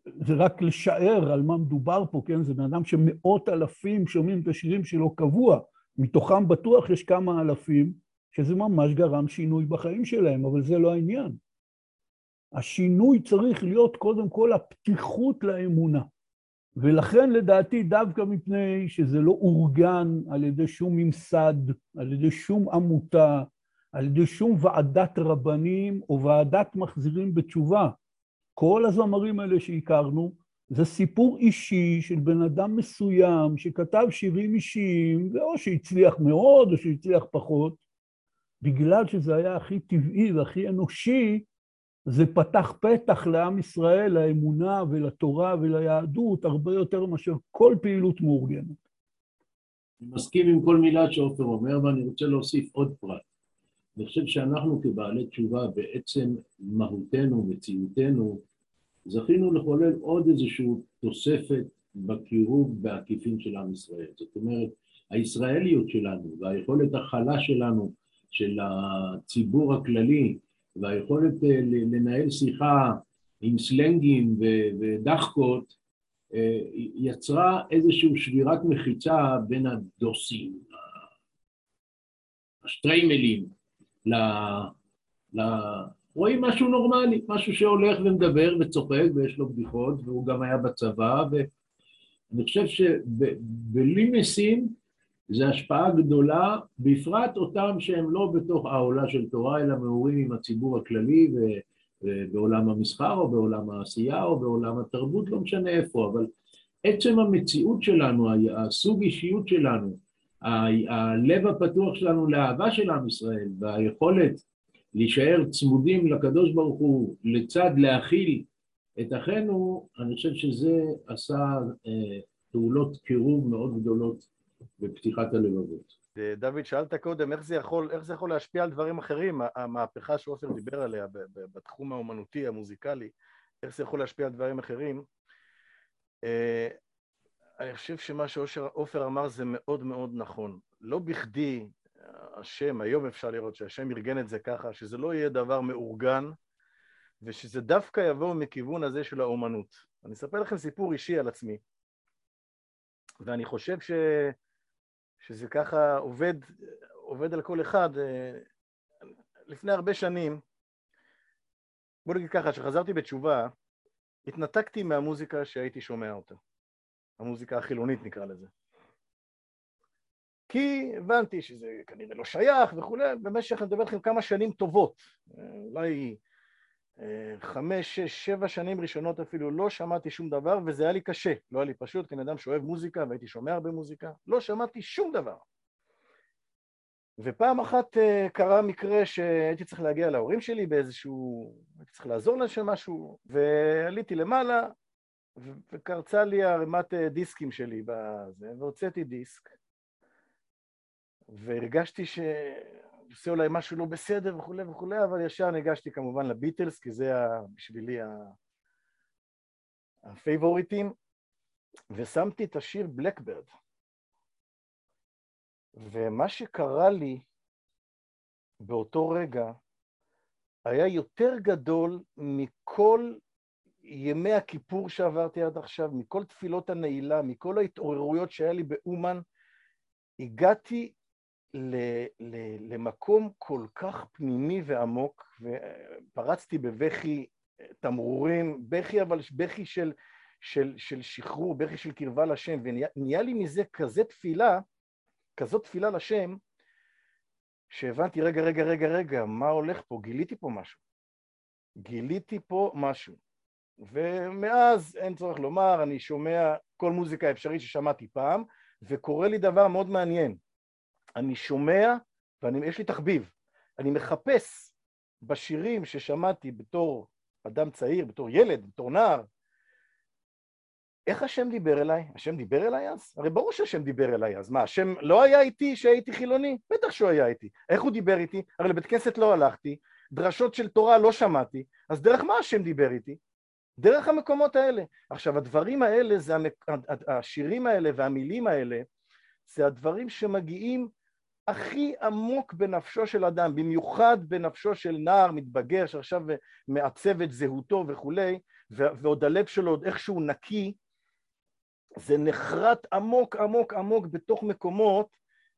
זה רק לשער על מה מדובר פה, כן? זה בן אדם שמאות אלפים שומעים את השירים שלו קבוע. מתוכם בטוח יש כמה אלפים שזה ממש גרם שינוי בחיים שלהם, אבל זה לא העניין. השינוי צריך להיות קודם כל הפתיחות לאמונה. ולכן לדעתי דווקא מפני שזה לא אורגן על ידי שום ממסד, על ידי שום עמותה, על ידי שום ועדת רבנים או ועדת מחזירים בתשובה. כל הזמרים האלה שהכרנו זה סיפור אישי של בן אדם מסוים שכתב שירים אישיים, ואו שהצליח מאוד או שהצליח פחות, בגלל שזה היה הכי טבעי והכי אנושי, זה פתח פתח לעם ישראל, לאמונה ולתורה וליהדות, הרבה יותר מאשר כל פעילות מאורגנת. אני מסכים עם כל מילה שעופר אומר, ואני רוצה להוסיף עוד פרט. אני חושב שאנחנו כבעלי תשובה, בעצם מהותנו, מציאותנו, זכינו לחולל עוד איזושהי תוספת בקירוב בעקיפין של עם ישראל. זאת אומרת, הישראליות שלנו והיכולת הכלה שלנו, של הציבור הכללי, והיכולת אה, לנהל שיחה עם סלנגים ודחקות, אה, יצרה איזושהי שבירת מחיצה בין הדוסים, השטריימלים, ל... ל... רואים משהו נורמלי, משהו שהולך ומדבר וצוחק ויש לו בדיחות, והוא גם היה בצבא, ואני חושב שבלי משים זה השפעה גדולה, בפרט אותם שהם לא בתוך העולה של תורה, אלא מעורים עם הציבור הכללי ובעולם המסחר או בעולם העשייה או בעולם התרבות, לא משנה איפה, אבל עצם המציאות שלנו, הסוג אישיות שלנו, הלב הפתוח שלנו לאהבה של עם ישראל והיכולת להישאר צמודים לקדוש ברוך הוא לצד להכיל את אחינו, אני חושב שזה עשה אה, פעולות קירוב מאוד גדולות בפתיחת הלבבות. דוד, שאלת קודם איך זה, יכול, איך זה יכול להשפיע על דברים אחרים, המהפכה שעופר דיבר עליה בתחום האומנותי, המוזיקלי, איך זה יכול להשפיע על דברים אחרים. אה, אני חושב שמה שעופר אמר זה מאוד מאוד נכון. לא בכדי השם, היום אפשר לראות שהשם ארגן את זה ככה, שזה לא יהיה דבר מאורגן, ושזה דווקא יבוא מכיוון הזה של האומנות. אני אספר לכם סיפור אישי על עצמי, ואני חושב ש... שזה ככה עובד, עובד על כל אחד. לפני הרבה שנים, בוא נגיד ככה, כשחזרתי בתשובה, התנתקתי מהמוזיקה שהייתי שומע אותה. המוזיקה החילונית נקרא לזה. כי הבנתי שזה כנראה לא שייך וכולי, במשך, אני מדבר איתכם כמה שנים טובות, אולי אה, חמש, שש, שבע שנים ראשונות אפילו לא שמעתי שום דבר וזה היה לי קשה, לא היה לי פשוט, כי אני אדם שאוהב מוזיקה והייתי שומע הרבה מוזיקה, לא שמעתי שום דבר. ופעם אחת אה, קרה מקרה שהייתי צריך להגיע להורים שלי באיזשהו... הייתי צריך לעזור להם שם משהו, ועליתי למעלה וקרצה לי ערימת אה, דיסקים שלי בזה, והוצאתי דיסק והרגשתי שעושה אולי משהו לא בסדר וכולי וכולי, אבל ישר ניגשתי כמובן לביטלס, כי זה בשבילי הפייבוריטים, ושמתי את השיר בלקברד. ומה שקרה לי באותו רגע היה יותר גדול מכל ימי הכיפור שעברתי עד עכשיו, מכל תפילות הנעילה, מכל ההתעוררויות שהיה לי באומן, הגעתי ל, ל, למקום כל כך פנימי ועמוק, ופרצתי בבכי תמרורים, בכי אבל בכי של, של, של שחרור, בכי של קרבה לשם, ונהיה לי מזה כזה תפילה, כזאת תפילה לשם, שהבנתי, רגע, רגע, רגע, רגע, מה הולך פה? גיליתי פה משהו. גיליתי פה משהו. ומאז, אין צורך לומר, אני שומע כל מוזיקה אפשרית ששמעתי פעם, וקורה לי דבר מאוד מעניין. אני שומע, ויש לי תחביב, אני מחפש בשירים ששמעתי בתור אדם צעיר, בתור ילד, בתור נער, איך השם דיבר אליי? השם דיבר אליי אז? הרי ברור שהשם דיבר אליי אז. מה, השם לא היה איתי כשהייתי חילוני? בטח שהוא היה איתי. איך הוא דיבר איתי? הרי לבית כנסת לא הלכתי, דרשות של תורה לא שמעתי, אז דרך מה השם דיבר איתי? דרך המקומות האלה. עכשיו, הדברים האלה, זה המק... השירים האלה והמילים האלה, זה הדברים שמגיעים הכי עמוק בנפשו של אדם, במיוחד בנפשו של נער מתבגר שעכשיו מעצב את זהותו וכולי, ועוד הלב שלו עוד איכשהו נקי, זה נחרט עמוק עמוק עמוק בתוך מקומות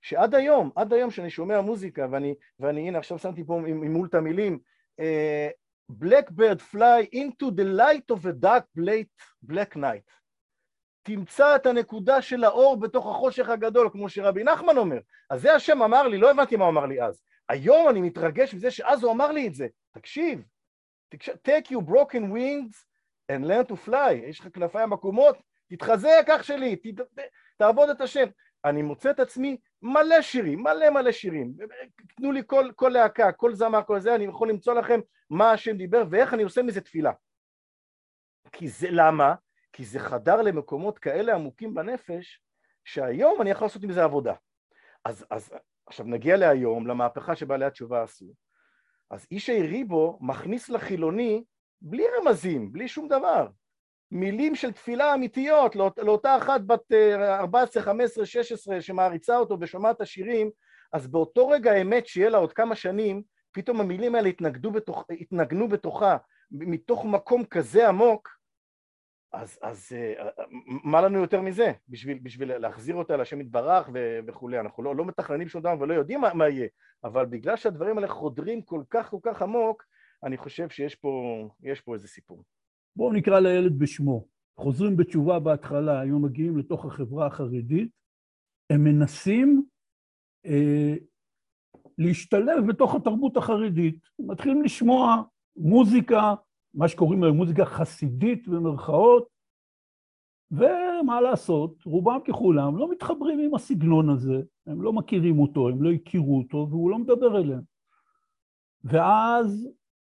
שעד היום, עד היום שאני שומע מוזיקה, ואני, ואני הנה עכשיו שמתי פה ממול את המילים, uh, Blackbird fly into the light of a dark black night. תמצא את הנקודה של האור בתוך החושך הגדול, כמו שרבי נחמן אומר. אז זה השם אמר לי, לא הבנתי מה הוא אמר לי אז. היום אני מתרגש מזה שאז הוא אמר לי את זה. תקשיב, take you broken wings and learn to fly. יש לך כנפיים עקומות, תתחזק אח שלי, ת, תעבוד את השם. אני מוצא את עצמי מלא שירים, מלא מלא שירים. תנו לי כל, כל להקה, כל זמר, כל זה, אני יכול למצוא לכם מה השם דיבר ואיך אני עושה מזה תפילה. כי זה, למה? כי זה חדר למקומות כאלה עמוקים בנפש, שהיום אני יכול לעשות עם זה עבודה. אז, אז עכשיו נגיע להיום, למהפכה שבעלי התשובה עשו. אז איש העירי בו מכניס לחילוני בלי רמזים, בלי שום דבר. מילים של תפילה אמיתיות לאות, לאותה אחת בת 14, 15, 16 שמעריצה אותו ושומעת השירים, אז באותו רגע האמת שיהיה לה עוד כמה שנים, פתאום המילים האלה התנגדו בתוך, התנגנו בתוכה מתוך מקום כזה עמוק, אז, אז אה, מה לנו יותר מזה בשביל, בשביל להחזיר אותה להשם יתברך וכולי, אנחנו לא, לא מתכננים שום דבר ולא יודעים מה, מה יהיה, אבל בגלל שהדברים האלה חודרים כל כך כל כך עמוק, אני חושב שיש פה, פה איזה סיפור. בואו נקרא לילד בשמו. חוזרים בתשובה בהתחלה, היו מגיעים לתוך החברה החרדית, הם מנסים אה, להשתלב בתוך התרבות החרדית. מתחילים לשמוע מוזיקה, מה שקוראים להם מוזיקה חסידית במרכאות, ומה לעשות, רובם ככולם לא מתחברים עם הסגנון הזה, הם לא מכירים אותו, הם לא הכירו אותו, והוא לא מדבר אליהם. ואז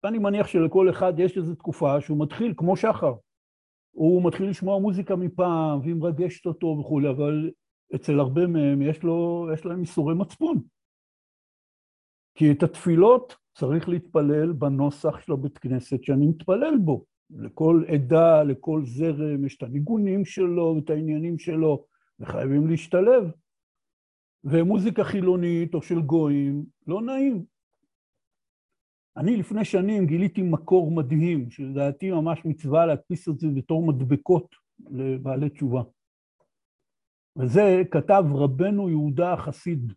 אני מניח שלכל אחד יש איזו תקופה שהוא מתחיל, כמו שחר, הוא מתחיל לשמוע מוזיקה מפעם, והיא מרגשת אותו וכולי, אבל אצל הרבה מהם יש, לו, יש להם איסורי מצפון. כי את התפילות צריך להתפלל בנוסח של הבית כנסת שאני מתפלל בו. לכל עדה, לכל זרם, יש את הניגונים שלו ואת העניינים שלו, וחייבים להשתלב. ומוזיקה חילונית או של גויים, לא נעים. אני לפני שנים גיליתי מקור מדהים, שלדעתי ממש מצווה להדפיס את זה בתור מדבקות לבעלי תשובה. וזה כתב רבנו יהודה החסיד,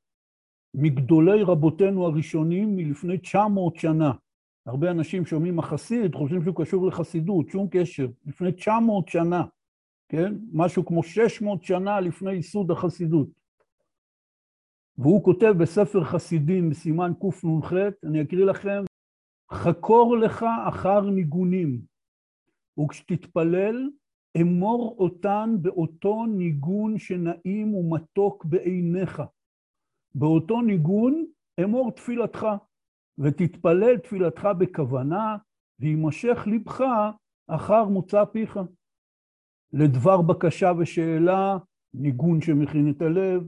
מגדולי רבותינו הראשונים מלפני 900 שנה. הרבה אנשים שומעים החסיד, חושבים שהוא קשור לחסידות, שום קשר. לפני 900 שנה, כן? משהו כמו 600 שנה לפני ייסוד החסידות. והוא כותב בספר חסידים, בסימן קנ"ח, אני אקריא לכם, חקור לך אחר ניגונים, וכשתתפלל, אמור אותן באותו ניגון שנעים ומתוק בעיניך. באותו ניגון אמור תפילתך, ותתפלל תפילתך בכוונה, ויימשך לבך אחר מוצא פיך. לדבר בקשה ושאלה, ניגון שמכין את הלב,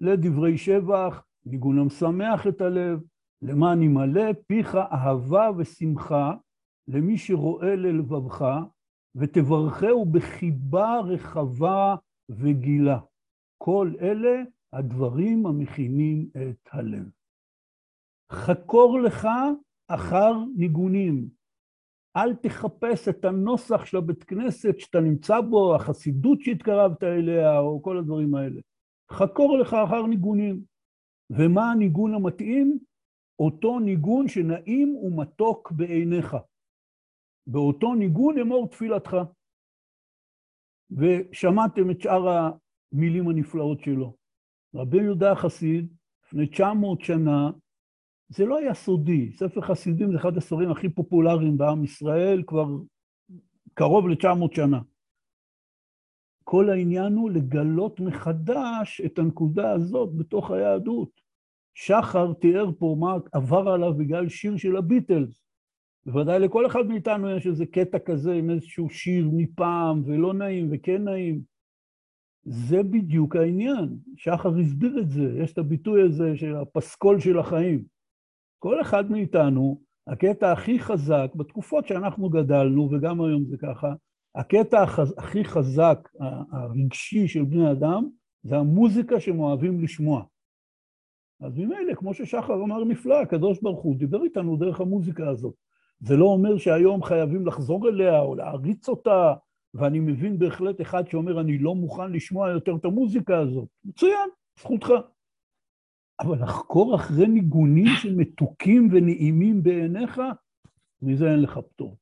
לדברי שבח, ניגון המשמח את הלב, למען ימלא פיך אהבה ושמחה למי שרואה ללבבך, ותברכהו בחיבה רחבה וגילה. כל אלה הדברים המכינים את הלב. חקור לך אחר ניגונים. אל תחפש את הנוסח של הבית כנסת שאתה נמצא בו, החסידות שהתקרבת אליה, או כל הדברים האלה. חקור לך אחר ניגונים. ומה הניגון המתאים? אותו ניגון שנעים ומתוק בעיניך. באותו ניגון אמור תפילתך. ושמעתם את שאר המילים הנפלאות שלו. רבי יהודה החסיד, לפני 900 שנה, זה לא היה סודי. ספר חסידים זה אחד הספרים הכי פופולריים בעם ישראל כבר קרוב ל-900 שנה. כל העניין הוא לגלות מחדש את הנקודה הזאת בתוך היהדות. שחר תיאר פה מה עבר עליו בגלל שיר של הביטלס. בוודאי לכל אחד מאיתנו יש איזה קטע כזה עם איזשהו שיר מפעם, ולא נעים וכן נעים. זה בדיוק העניין. שחר הסביר את זה, יש את הביטוי הזה של הפסקול של החיים. כל אחד מאיתנו, הקטע הכי חזק, בתקופות שאנחנו גדלנו, וגם היום זה ככה, הקטע החז... הכי חזק, הרגשי של בני אדם, זה המוזיקה שהם אוהבים לשמוע. אז ממילא, כמו ששחר אמר נפלא, הקדוש ברוך הוא דיבר איתנו דרך המוזיקה הזאת. זה לא אומר שהיום חייבים לחזור אליה או להריץ אותה, ואני מבין בהחלט אחד שאומר, אני לא מוכן לשמוע יותר את המוזיקה הזאת. מצוין, זכותך. אבל לחקור אחרי ניגונים שמתוקים ונעימים בעיניך, מזה אין לך פטור.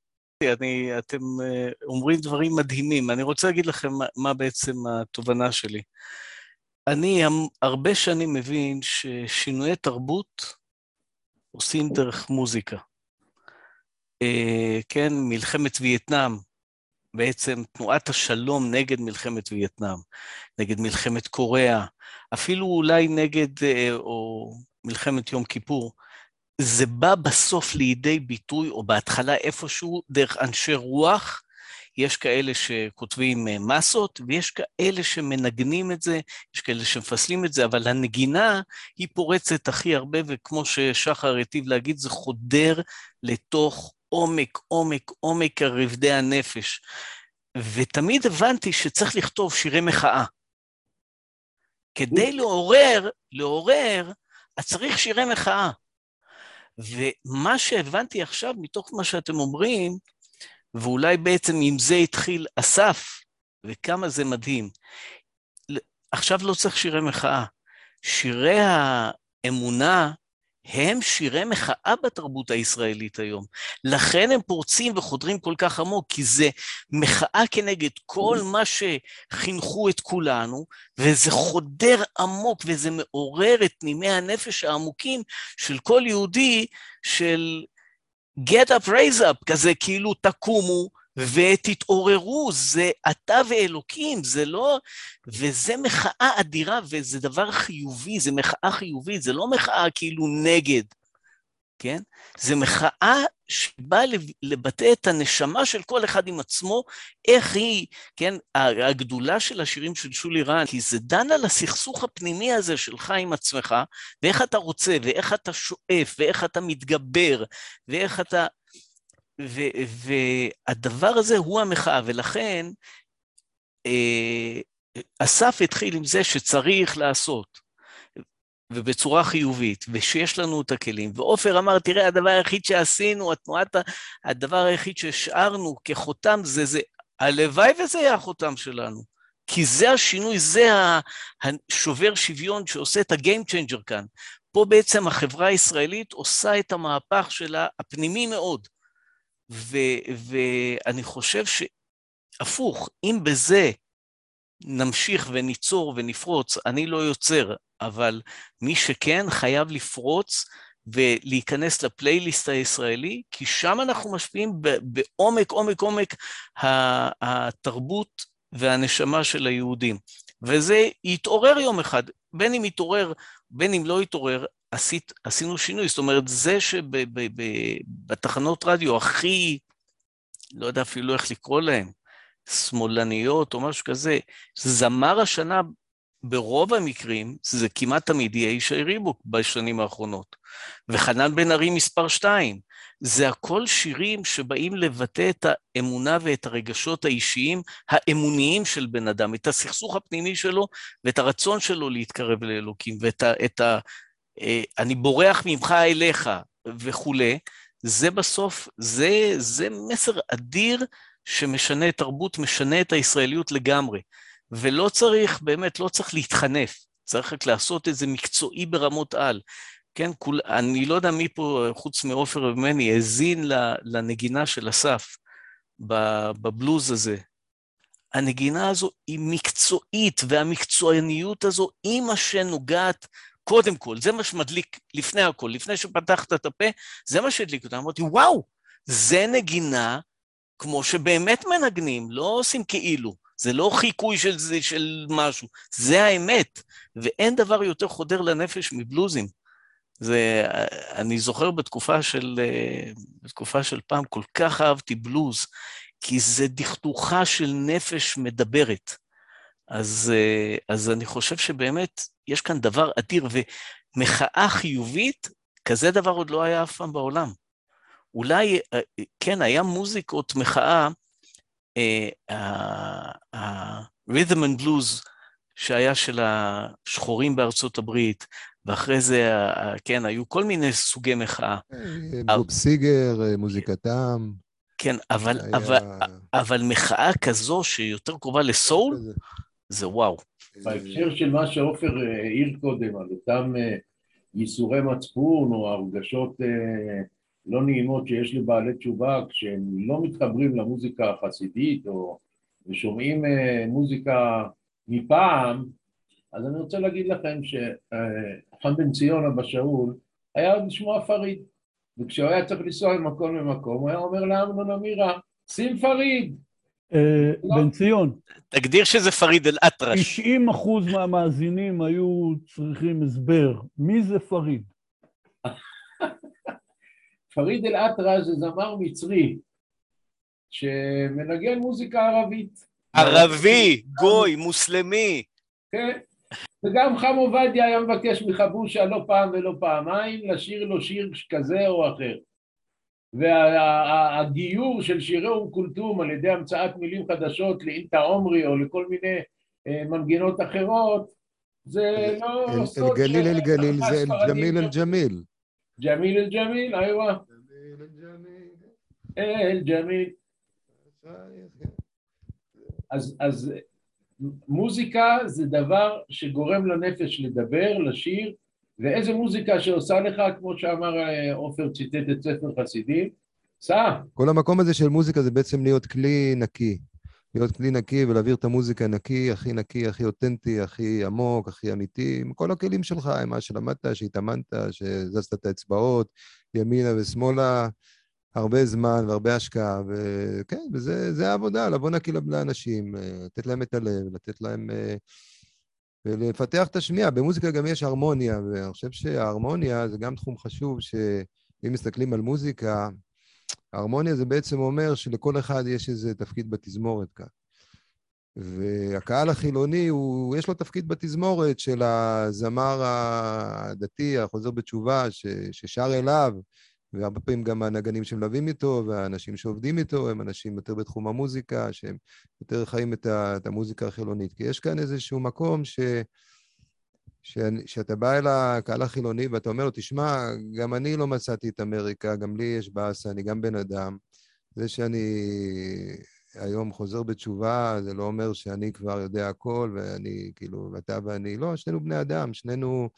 אני, אתם אה, אומרים דברים מדהימים. אני רוצה להגיד לכם מה, מה בעצם התובנה שלי. אני הרבה שנים מבין ששינויי תרבות עושים דרך מוזיקה. אה, כן, מלחמת וייטנאם, בעצם תנועת השלום נגד מלחמת וייטנאם, נגד מלחמת קוריאה, אפילו אולי נגד, אה, או מלחמת יום כיפור, זה בא בסוף לידי ביטוי, או בהתחלה איפשהו, דרך אנשי רוח, יש כאלה שכותבים אה, מסות, ויש כאלה שמנגנים את זה, יש כאלה שמפסלים את זה, אבל הנגינה היא פורצת הכי הרבה, וכמו ששחר היטיב להגיד, זה חודר לתוך עומק, עומק, עומק רבדי הנפש. ותמיד הבנתי שצריך לכתוב שירי מחאה. כדי לעורר, לעורר, אז צריך שירי מחאה. ומה שהבנתי עכשיו, מתוך מה שאתם אומרים, ואולי בעצם עם זה התחיל אסף, וכמה זה מדהים. עכשיו לא צריך שירי מחאה. שירי האמונה הם שירי מחאה בתרבות הישראלית היום. לכן הם פורצים וחודרים כל כך עמוק, כי זה מחאה כנגד כל מה שחינכו את כולנו, וזה חודר עמוק וזה מעורר את נימי הנפש העמוקים של כל יהודי של get up, raise up, כזה כאילו תקומו ותתעוררו, זה אתה ואלוקים, זה לא... וזה מחאה אדירה וזה דבר חיובי, זה מחאה חיובית, זה לא מחאה כאילו נגד, כן? זה מחאה שבאה לבטא את הנשמה של כל אחד עם עצמו, איך היא, כן, הגדולה של השירים של שולי רן, כי זה דן על הסכסוך הפנימי הזה שלך עם עצמך, ואיך אתה רוצה, ואיך אתה שואף, ואיך אתה מתגבר, ואיך אתה... והדבר הזה הוא המחאה, ולכן אה, אסף התחיל עם זה שצריך לעשות. ובצורה חיובית, ושיש לנו את הכלים. ועופר אמר, תראה, הדבר היחיד שעשינו, התנועת, הדבר היחיד שהשארנו כחותם זה זה, הלוואי וזה יהיה החותם שלנו. כי זה השינוי, זה השובר שוויון שעושה את ה-game changer כאן. פה בעצם החברה הישראלית עושה את המהפך שלה, הפנימי מאוד. ואני חושב שהפוך, אם בזה נמשיך וניצור ונפרוץ, אני לא יוצר, אבל מי שכן חייב לפרוץ ולהיכנס לפלייליסט הישראלי, כי שם אנחנו משפיעים בעומק, עומק, עומק התרבות והנשמה של היהודים. וזה יתעורר יום אחד, בין אם יתעורר, בין אם לא יתעורר, עשית, עשינו שינוי. זאת אומרת, זה שבתחנות רדיו הכי, לא יודע אפילו איך לקרוא להם, שמאלניות או משהו כזה, זמר השנה ברוב המקרים, זה כמעט תמיד יהיה ישי ריבוק בשנים האחרונות. וחנן בן ארי מספר שתיים. זה הכל שירים שבאים לבטא את האמונה ואת הרגשות האישיים האמוניים של בן אדם, את הסכסוך הפנימי שלו ואת הרצון שלו להתקרב לאלוקים, ואת ה... את ה אני בורח ממך אליך וכולי, זה בסוף, זה, זה מסר אדיר שמשנה תרבות, משנה את הישראליות לגמרי. ולא צריך, באמת, לא צריך להתחנף, צריך רק לעשות את זה מקצועי ברמות על. כן, כול, אני לא יודע מי פה, חוץ מעופר וממני, האזין לנגינה של אסף בבלוז הזה. הנגינה הזו היא מקצועית, והמקצועניות הזו היא מה שנוגעת קודם כל, זה מה שמדליק לפני הכל, לפני שפתחת את הפה, זה מה שהדליק אותה. אמרתי, וואו, זה נגינה כמו שבאמת מנגנים, לא עושים כאילו. זה לא חיקוי של, זה, של משהו, זה האמת. ואין דבר יותר חודר לנפש מבלוזים. זה, אני זוכר בתקופה של, בתקופה של פעם, כל כך אהבתי בלוז, כי זה דכדוכה של נפש מדברת. אז, אז אני חושב שבאמת יש כאן דבר אדיר, ומחאה חיובית, כזה דבר עוד לא היה אף פעם בעולם. אולי, כן, היה מוזיקות מחאה, ה-rhythm and blues שהיה של השחורים בארצות הברית, ואחרי זה, כן, היו כל מיני סוגי מחאה. אה, בוב סיגר, אה, מוזיקתם. כן, אבל, היה... אבל, אבל מחאה כזו שיותר קרובה לסול, זה וואו. בהקשר של מה שעופר אה, העיר קודם, על אותם ייסורי מצפון או הרגשות לא נעימות שיש לבעלי תשובה כשהם לא מתחברים למוזיקה החסידית או ושומעים מוזיקה מפעם, אז אני רוצה להגיד לכם שחם בן ציון אבא שאול היה עוד שמו הפריד וכשהוא היה צריך לנסוע ממקום למקום הוא היה אומר לאמנון אמירה שים פריד אה. בן ציון, תגדיר שזה פריד אל-אטרש. 90 אחוז מהמאזינים היו צריכים הסבר. מי זה פריד? פריד אל-אטרש זה זמר מצרי שמנגן מוזיקה ערבית. ערבי, גוי, מוסלמי. כן. וגם חם עובדיה היה מבקש מחבושה לא פעם ולא פעמיים לשיר לו שיר כזה או אחר. והגיור של שירי אום כולתום על ידי המצאת מילים חדשות לאינטה עומרי או לכל מיני אה, מנגינות אחרות, זה לא אל- סוד אל-גליל של- אל-גליל זה הספרדים- אל-ג'מיל אל-ג'מיל. ג'מיל אל-ג'מיל, איווה, אל-ג'מיל. אז, אז מוזיקה זה דבר שגורם לנפש לדבר, לשיר, ואיזה מוזיקה שעושה לך, כמו שאמר אה, עופר ציטט את ספר חסידים, סע, כל המקום הזה של מוזיקה זה בעצם להיות כלי נקי. להיות כלי נקי ולהעביר את המוזיקה נקי, הכי נקי, הכי אותנטי, הכי עמוק, הכי אמיתי, עם כל הכלים שלך, עם מה שלמדת, שהתאמנת, שהזזת את האצבעות, ימינה ושמאלה, הרבה זמן והרבה השקעה, וכן, וזה זה העבודה, לבוא נקי לאנשים, אה, לתת להם את הלב, לתת להם... ולפתח את השמיעה. במוזיקה גם יש הרמוניה, ואני חושב שההרמוניה זה גם תחום חשוב, שאם מסתכלים על מוזיקה, ההרמוניה זה בעצם אומר שלכל אחד יש איזה תפקיד בתזמורת כאן. והקהל החילוני, הוא, יש לו תפקיד בתזמורת של הזמר הדתי, החוזר בתשובה, ש, ששר אליו, והרבה פעמים גם הנגנים שמלווים איתו, והאנשים שעובדים איתו, הם אנשים יותר בתחום המוזיקה, שהם יותר חיים את, ה, את המוזיקה החילונית. כי יש כאן איזשהו מקום ש... שאני- שאתה בא אל הקהל החילוני ואתה אומר לו, תשמע, גם אני לא מצאתי את אמריקה, גם לי יש באסה, אני גם בן אדם. זה שאני היום חוזר בתשובה, זה לא אומר שאני כבר יודע הכל, ואני כאילו, ואתה ואני, לא, שנינו בני אדם, שנינו,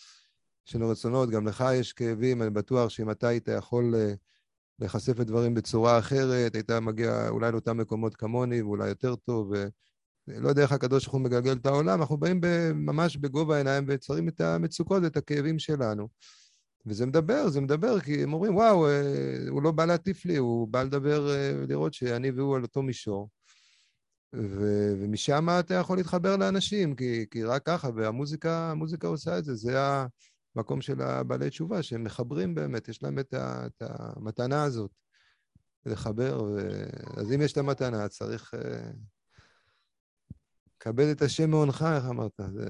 לנו רצונות, גם לך יש כאבים, אני בטוח שאם אתה היית יכול אה, להיחשף לדברים בצורה אחרת, היית מגיע אולי לאותם מקומות כמוני, ואולי יותר טוב, ו... לא יודע איך הקדוש ברוך הוא מגלגל את העולם, אנחנו באים ממש בגובה העיניים וצרים את המצוקות ואת הכאבים שלנו. וזה מדבר, זה מדבר, כי הם אומרים, וואו, אה, הוא לא בא להטיף לי, הוא בא לדבר, אה, לראות שאני והוא על אותו מישור. ו- ומשם אתה יכול להתחבר לאנשים, כי, כי רק ככה, והמוזיקה המוזיקה עושה את זה, זה המקום של הבעלי תשובה, שהם מחברים באמת, יש להם את, ה, את המתנה הזאת, לחבר, ו... אז אם יש את המתנה, צריך... אה, כבד את השם מעונך, איך אמרת? זה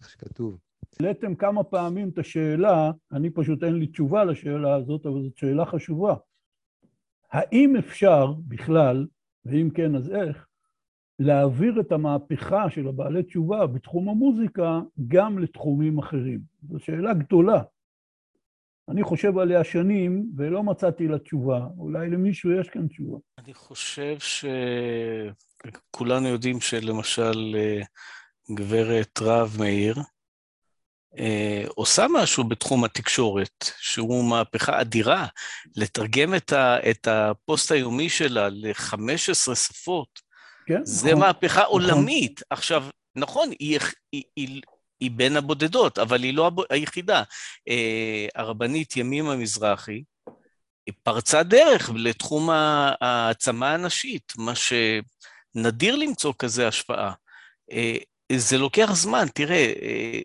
איך שכתוב. העליתם כמה פעמים את השאלה, אני פשוט אין לי תשובה לשאלה הזאת, אבל זאת שאלה חשובה. האם אפשר בכלל, ואם כן אז איך, להעביר את המהפכה של הבעלי תשובה בתחום המוזיקה גם לתחומים אחרים? זו שאלה גדולה. אני חושב עליה שנים ולא מצאתי לה תשובה. אולי למישהו יש כאן תשובה. אני חושב שכולנו יודעים שלמשל אה, גברת רב מאיר אה, עושה משהו בתחום התקשורת, שהוא מהפכה אדירה, לתרגם את, ה, את הפוסט היומי שלה ל-15 שפות, כן? זה נכון. מהפכה עולמית. עכשיו, נכון, היא, היא, היא, היא בין הבודדות, אבל היא לא היחידה. אה, הרבנית ימימה מזרחי, היא פרצה דרך לתחום העצמה הנשית, מה שנדיר למצוא כזה השפעה. אה, זה לוקח זמן, תראה, אה,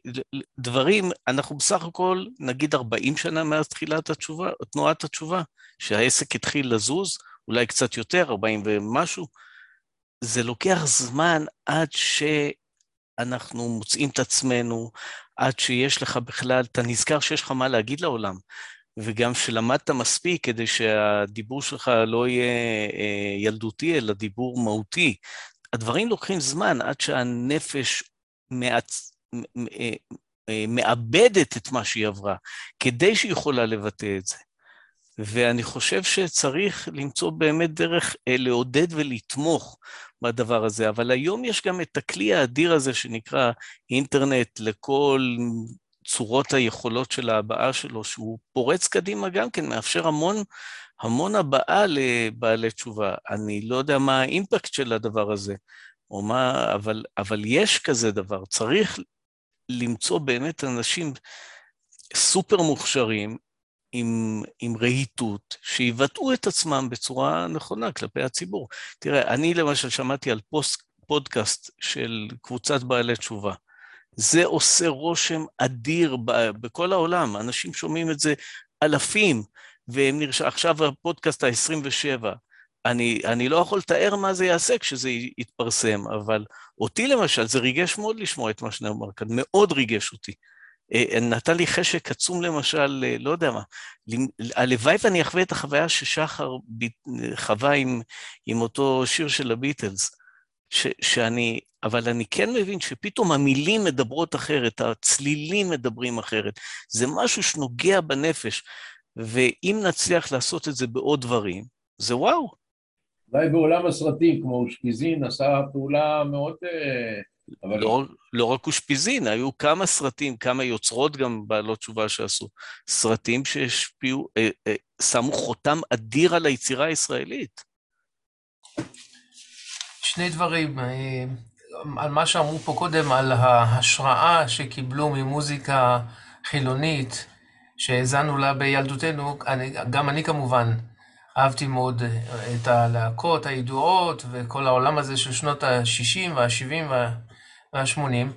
דברים, אנחנו בסך הכל, נגיד 40 שנה מאז תחילת התשובה, תנועת התשובה, שהעסק התחיל לזוז, אולי קצת יותר, 40 ומשהו, זה לוקח זמן עד שאנחנו מוצאים את עצמנו, עד שיש לך בכלל, אתה נזכר שיש לך מה להגיד לעולם, וגם שלמדת מספיק כדי שהדיבור שלך לא יהיה אה, ילדותי, אלא דיבור מהותי. הדברים לוקחים זמן עד שהנפש מעצ... אה, אה, מאבדת את מה שהיא עברה, כדי שהיא יכולה לבטא את זה. ואני חושב שצריך למצוא באמת דרך לעודד ולתמוך בדבר הזה, אבל היום יש גם את הכלי האדיר הזה שנקרא אינטרנט לכל צורות היכולות של ההבעה שלו, שהוא פורץ קדימה גם כן, מאפשר המון, המון הבעה לבעלי תשובה. אני לא יודע מה האימפקט של הדבר הזה, או מה, אבל, אבל יש כזה דבר. צריך למצוא באמת אנשים סופר מוכשרים, עם, עם רהיטות, שיבטאו את עצמם בצורה נכונה כלפי הציבור. תראה, אני למשל שמעתי על פוסט, פודקאסט של קבוצת בעלי תשובה. זה עושה רושם אדיר ב, בכל העולם, אנשים שומעים את זה אלפים, והם נרש... עכשיו הפודקאסט ה-27. אני, אני לא יכול לתאר מה זה יעשה כשזה יתפרסם, אבל אותי למשל, זה ריגש מאוד לשמוע את מה שנאמר כאן, מאוד ריגש אותי. אה, נתן לי חשק עצום למשל, אה, לא יודע מה, הלוואי ואני אחווה את החוויה ששחר חווה עם, עם אותו שיר של הביטלס, ש, שאני, אבל אני כן מבין שפתאום המילים מדברות אחרת, הצלילים מדברים אחרת, זה משהו שנוגע בנפש, ואם נצליח לעשות את זה בעוד דברים, זה וואו. אולי בעולם הסרטים, כמו אושפיזין, עשה פעולה מאוד... אה, אבל... לא, לא רק אושפיזין, היו כמה סרטים, כמה יוצרות גם בעלות תשובה שעשו. סרטים שהשפיעו, אה, אה, שמו חותם אדיר על היצירה הישראלית. שני דברים, אה, על מה שאמרו פה קודם, על ההשראה שקיבלו ממוזיקה חילונית, שהאזנו לה בילדותנו, אני, גם אני כמובן אהבתי מאוד את הלהקות הידועות וכל העולם הזה של שנות ה-60 וה-70 וה... וה-80,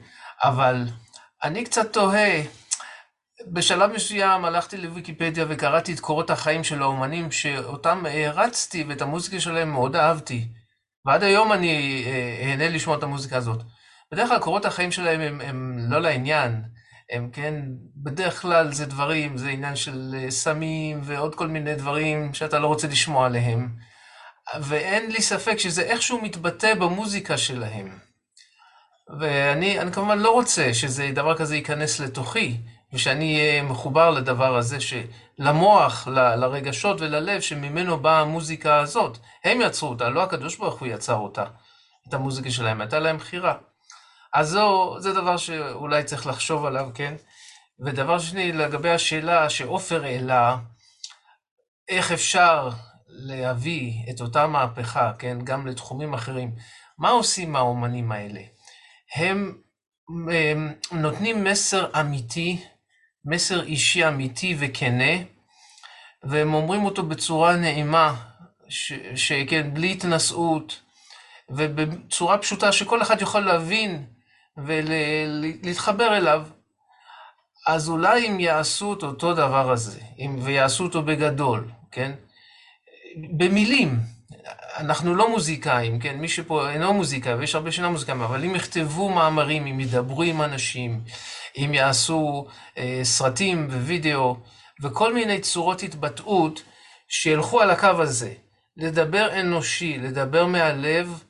אבל אני קצת תוהה, בשלב מסוים הלכתי לוויקיפדיה וקראתי את קורות החיים של האומנים שאותם הערצתי ואת המוזיקה שלהם מאוד אהבתי. ועד היום אני אה, אהנה לשמוע את המוזיקה הזאת. בדרך כלל קורות החיים שלהם הם, הם לא לעניין, הם כן, בדרך כלל זה דברים, זה עניין של אה, סמים ועוד כל מיני דברים שאתה לא רוצה לשמוע עליהם. ואין לי ספק שזה איכשהו מתבטא במוזיקה שלהם. ואני כמובן לא רוצה שזה דבר כזה ייכנס לתוכי, ושאני אהיה מחובר לדבר הזה, למוח, ל, לרגשות וללב שממנו באה המוזיקה הזאת. הם יצרו אותה, לא הקדוש ברוך הוא יצר אותה, את המוזיקה שלהם, הייתה להם בחירה. אז זו, זה דבר שאולי צריך לחשוב עליו, כן? ודבר שני, לגבי השאלה שעופר העלה, איך אפשר להביא את אותה מהפכה, כן, גם לתחומים אחרים, מה עושים האומנים האלה? הם, הם נותנים מסר אמיתי, מסר אישי אמיתי וכנה, והם אומרים אותו בצורה נעימה, שכן, בלי התנשאות, ובצורה פשוטה שכל אחד יוכל להבין ולהתחבר אליו. אז אולי אם יעשו את אותו דבר הזה, אם, ויעשו אותו בגדול, כן? במילים, אנחנו לא מוזיקאים, כן? מי שפה אינו מוזיקאי, ויש הרבה שאינם מוזיקאים, אבל אם יכתבו מאמרים, אם ידברו עם אנשים, אם יעשו אה, סרטים ווידאו, וכל מיני צורות התבטאות, שילכו על הקו הזה. לדבר אנושי, לדבר מהלב,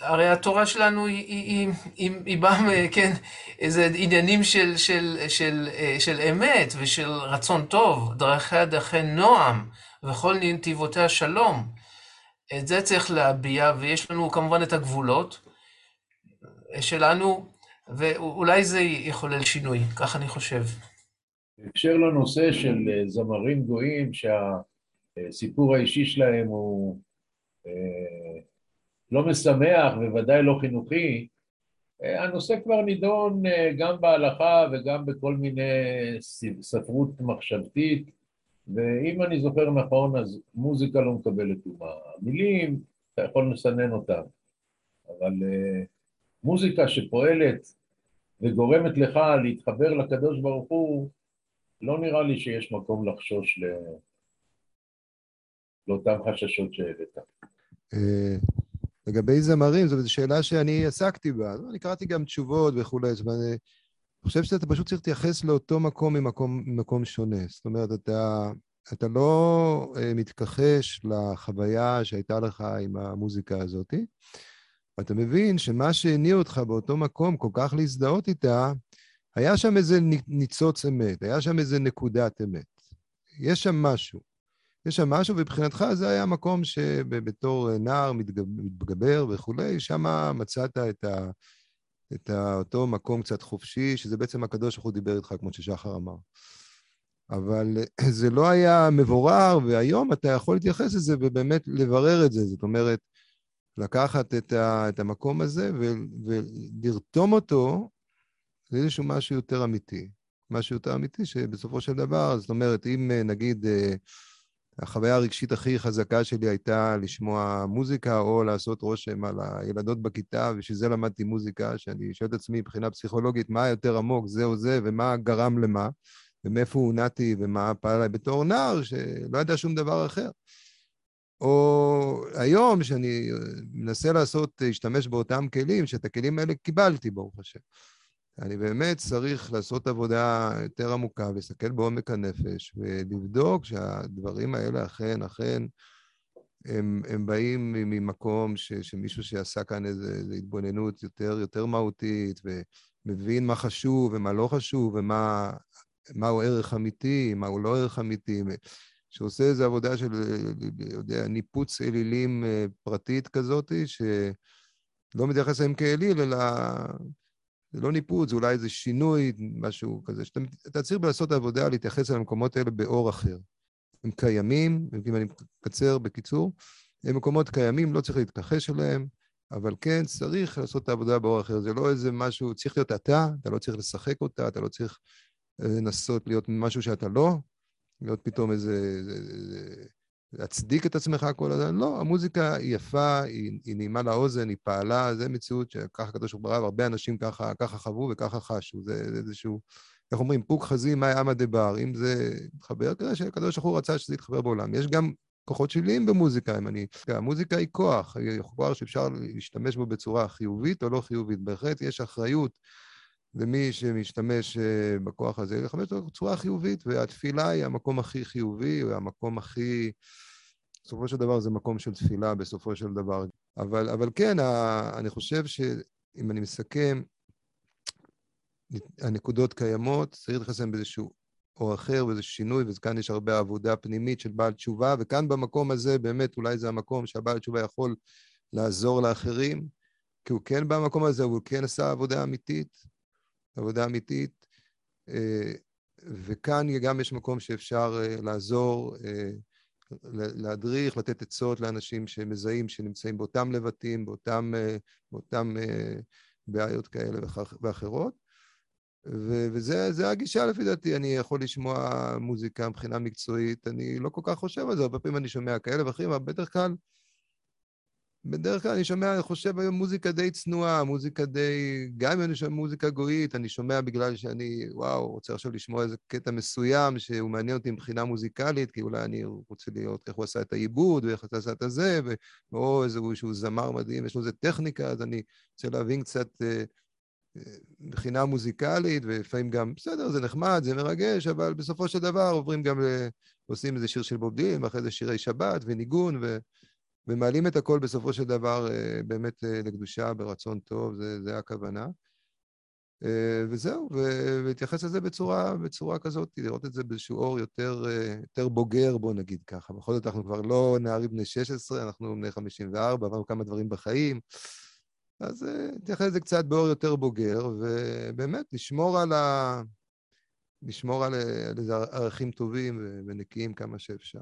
הרי התורה שלנו היא, היא, היא, היא, באה, כן, איזה עניינים של, של, של, אה, של אמת ושל רצון טוב, דרכיה דרכי נועם, וכל נתיבותיה שלום. את זה צריך להביע, ויש לנו כמובן את הגבולות שלנו, ואולי זה יחולל שינוי, כך אני חושב. בהקשר לנושא של אה, זמרים גויים, שהסיפור האישי שלהם הוא אה, לא משמח וודאי לא חינוכי, אה, הנושא כבר נידון גם בהלכה וגם בכל מיני ספרות מחשבתית. ואם אני זוכר נכון, אז מוזיקה לא מקבלת אומה. המילים, אתה יכול לסנן אותן, אבל uh, מוזיקה שפועלת וגורמת לך להתחבר לקדוש ברוך הוא, לא נראה לי שיש מקום לחשוש ל... לאותם חששות שהבאת. אה, לגבי זמרים, זו שאלה שאני עסקתי בה. אני קראתי גם תשובות וכולי, זאת אומרת, אני חושב שאתה פשוט צריך להתייחס לאותו מקום ממקום, ממקום שונה. זאת אומרת, אתה, אתה לא uh, מתכחש לחוויה שהייתה לך עם המוזיקה הזאת, ואתה מבין שמה שהניע אותך באותו מקום כל כך להזדהות איתה, היה שם איזה ניצוץ אמת, היה שם איזה נקודת אמת. יש שם משהו. יש שם משהו, ומבחינתך זה היה מקום שבתור נער מתגבר וכולי, שם מצאת את ה... את אותו מקום קצת חופשי, שזה בעצם הקדוש ברוך הוא דיבר איתך, כמו ששחר אמר. אבל זה לא היה מבורר, והיום אתה יכול להתייחס לזה ובאמת לברר את זה. זאת אומרת, לקחת את, ה, את המקום הזה ו, ולרתום אותו לאיזשהו משהו יותר אמיתי. משהו יותר אמיתי, שבסופו של דבר, זאת אומרת, אם אה, נגיד אה, החוויה הרגשית הכי חזקה שלי הייתה לשמוע מוזיקה או לעשות רושם על הילדות בכיתה, ובשביל זה למדתי מוזיקה, שאני שואל את עצמי מבחינה פסיכולוגית, מה יותר עמוק, זה או זה, ומה גרם למה, ומאיפה הונעתי, ומה פעל עליי בתור נער, שלא ידע שום דבר אחר. או היום, שאני מנסה לעשות, להשתמש באותם כלים, שאת הכלים האלה קיבלתי, ברוך השם. אני באמת צריך לעשות עבודה יותר עמוקה, להסתכל בעומק הנפש, ולבדוק שהדברים האלה אכן, אכן, הם, הם באים ממקום ש, שמישהו שעשה כאן איזו התבוננות יותר, יותר מהותית, ומבין מה חשוב ומה לא חשוב, ומה מהו ערך אמיתי, מהו לא ערך אמיתי, שעושה איזו עבודה של, יודע, ניפוץ אלילים אה, פרטית כזאת, שלא מתייחס אליהם כאליל, אלא זה לא ניפוץ, זה אולי איזה שינוי, משהו כזה, שאתה צריך לעשות עבודה, להתייחס אל המקומות האלה באור אחר. הם קיימים, אם אני מקצר בקיצור, הם מקומות קיימים, לא צריך להתכחש אליהם, אבל כן, צריך לעשות את העבודה באור אחר. זה לא איזה משהו, צריך להיות אתה, אתה לא צריך לשחק אותה, אתה לא צריך אה, לנסות להיות משהו שאתה לא, להיות פתאום איזה... איזה, איזה להצדיק את עצמך כל הזמן, לא, המוזיקה היא יפה, היא, היא נעימה לאוזן, היא פעלה, זה מציאות שככה הקדוש ברוך הוא והרבה אנשים ככה, ככה חוו וככה חשו, זה, איזשהו, איך אומרים, פוק חזי מאי עמא דבר, אם זה מתחבר, כזה שהקדוש ברוך הוא רצה שזה יתחבר בעולם. יש גם כוחות שליליים במוזיקה, אם אני... המוזיקה היא כוח, היא כוח שאפשר להשתמש בו בצורה חיובית או לא חיובית. בהחלט יש אחריות למי שמשתמש אה, בכוח הזה, לכבד אותו בצורה חיובית, והתפילה היא המקום הכי חיובי, או המקום הכי... בסופו של דבר זה מקום של תפילה, בסופו של דבר. אבל, אבל כן, אני חושב שאם אני מסכם, הנקודות קיימות, צריך להתייחס להן באיזשהו אור אחר, באיזשהו שינוי, וכאן יש הרבה עבודה פנימית של בעל תשובה, וכאן במקום הזה, באמת, אולי זה המקום שהבעל תשובה יכול לעזור לאחרים, כי הוא כן במקום הזה, הוא כן עשה עבודה אמיתית, עבודה אמיתית, אה, וכאן גם יש מקום שאפשר אה, לעזור, אה, להדריך, לתת עצות לאנשים שמזהים, שנמצאים באותם לבטים, באותם, באותם בעיות כאלה ואחרות. וזה הגישה לפי דעתי, אני יכול לשמוע מוזיקה מבחינה מקצועית, אני לא כל כך חושב על זה, הרבה פעמים אני שומע כאלה ואחרים, אבל בדרך כלל בדרך כלל אני שומע, אני חושב היום מוזיקה די צנועה, מוזיקה די... גם אם אני שומע מוזיקה גויית, אני שומע בגלל שאני, וואו, רוצה עכשיו לשמוע איזה קטע מסוים שהוא מעניין אותי מבחינה מוזיקלית, כי אולי אני רוצה לראות איך הוא עשה את העיבוד, ואיך הוא עשה את הזה, ו... או איזשהו זמר מדהים, יש לו איזה טכניקה, אז אני רוצה להבין קצת אה, אה, מבחינה מוזיקלית, ולפעמים גם, בסדר, זה נחמד, זה מרגש, אבל בסופו של דבר עוברים גם ל... עושים איזה שיר של בובדים, ואחרי זה שירי שבת וניגון, ו... ומעלים את הכל בסופו של דבר אה, באמת אה, לקדושה ברצון טוב, זה, זה הכוונה. אה, וזהו, ולהתייחס לזה בצורה, בצורה כזאת, לראות את זה באיזשהו אור יותר, יותר בוגר, בוא נגיד ככה. בכל זאת, אנחנו כבר לא נערים בני 16, אנחנו בני 54, עברנו כמה דברים בחיים. אז נתייחס לזה קצת באור יותר בוגר, ובאמת, לשמור על ה... לשמור על, על איזה ערכים טובים ונקיים כמה שאפשר.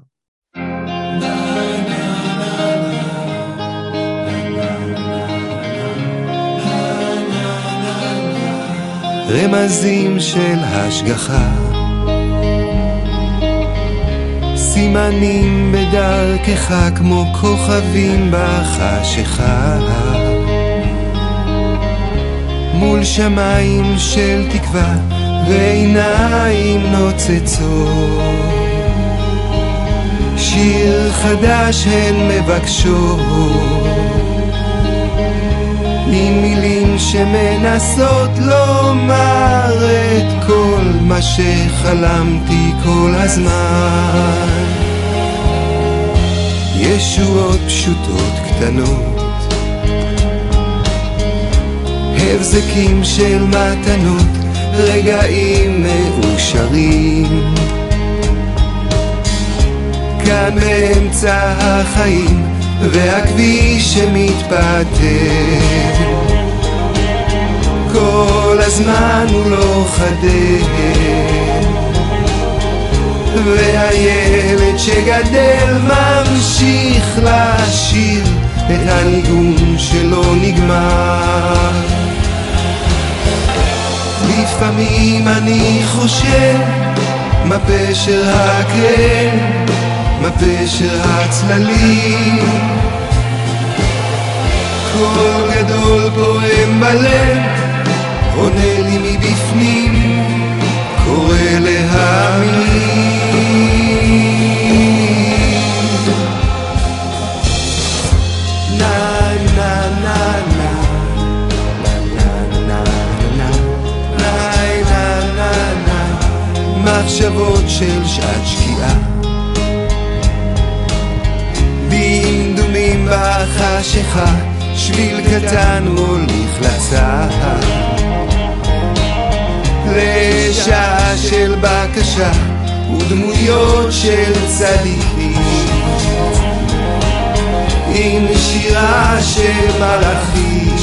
רמזים של השגחה. סימנים בדרכך כמו כוכבים בחשיכה. מול שמיים של תקווה ועיניים נוצצות שיר חדש הן מבקשות עם מילים שמנסות לומר את כל מה שחלמתי כל הזמן. ישועות פשוטות קטנות הבזקים של מתנות רגעים מאושרים כאן באמצע החיים והכביש שמתפתל. כל הזמן הוא לא חדל. והילד שגדל ממשיך לשיר את הניגון שלא נגמר. לפעמים אני חושב מה פשר הכאב, מה פשר הצללים. קול גדול פועם בלב, עונה לי מבפנים, קורא להאמין. na na na na מחשבות של שעת שקיעה בחשיכה שביל קטן מוליך לצהר לשעה של בקשה ודמויות של צדיקים. עם שירה של מלאכים.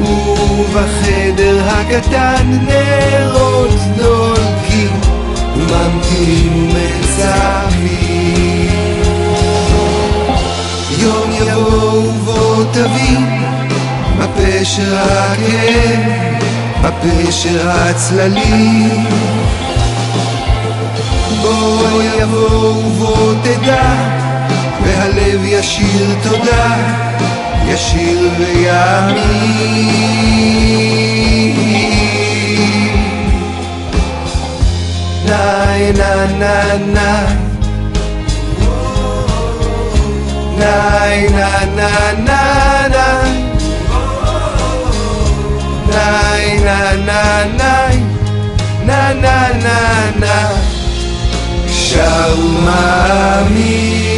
ובחדר הקטן נרות דולקים וממתינים ומצפים תבין מה פשר הכאב, מה פשר הצללים. בוא יבוא ובוא תדע והלב ישיר תודה, ישיר ויאמין. ניי נה נה נה ניי נה נה נה נה ניי נה נה ניי נה נה נה נה שר ומאמין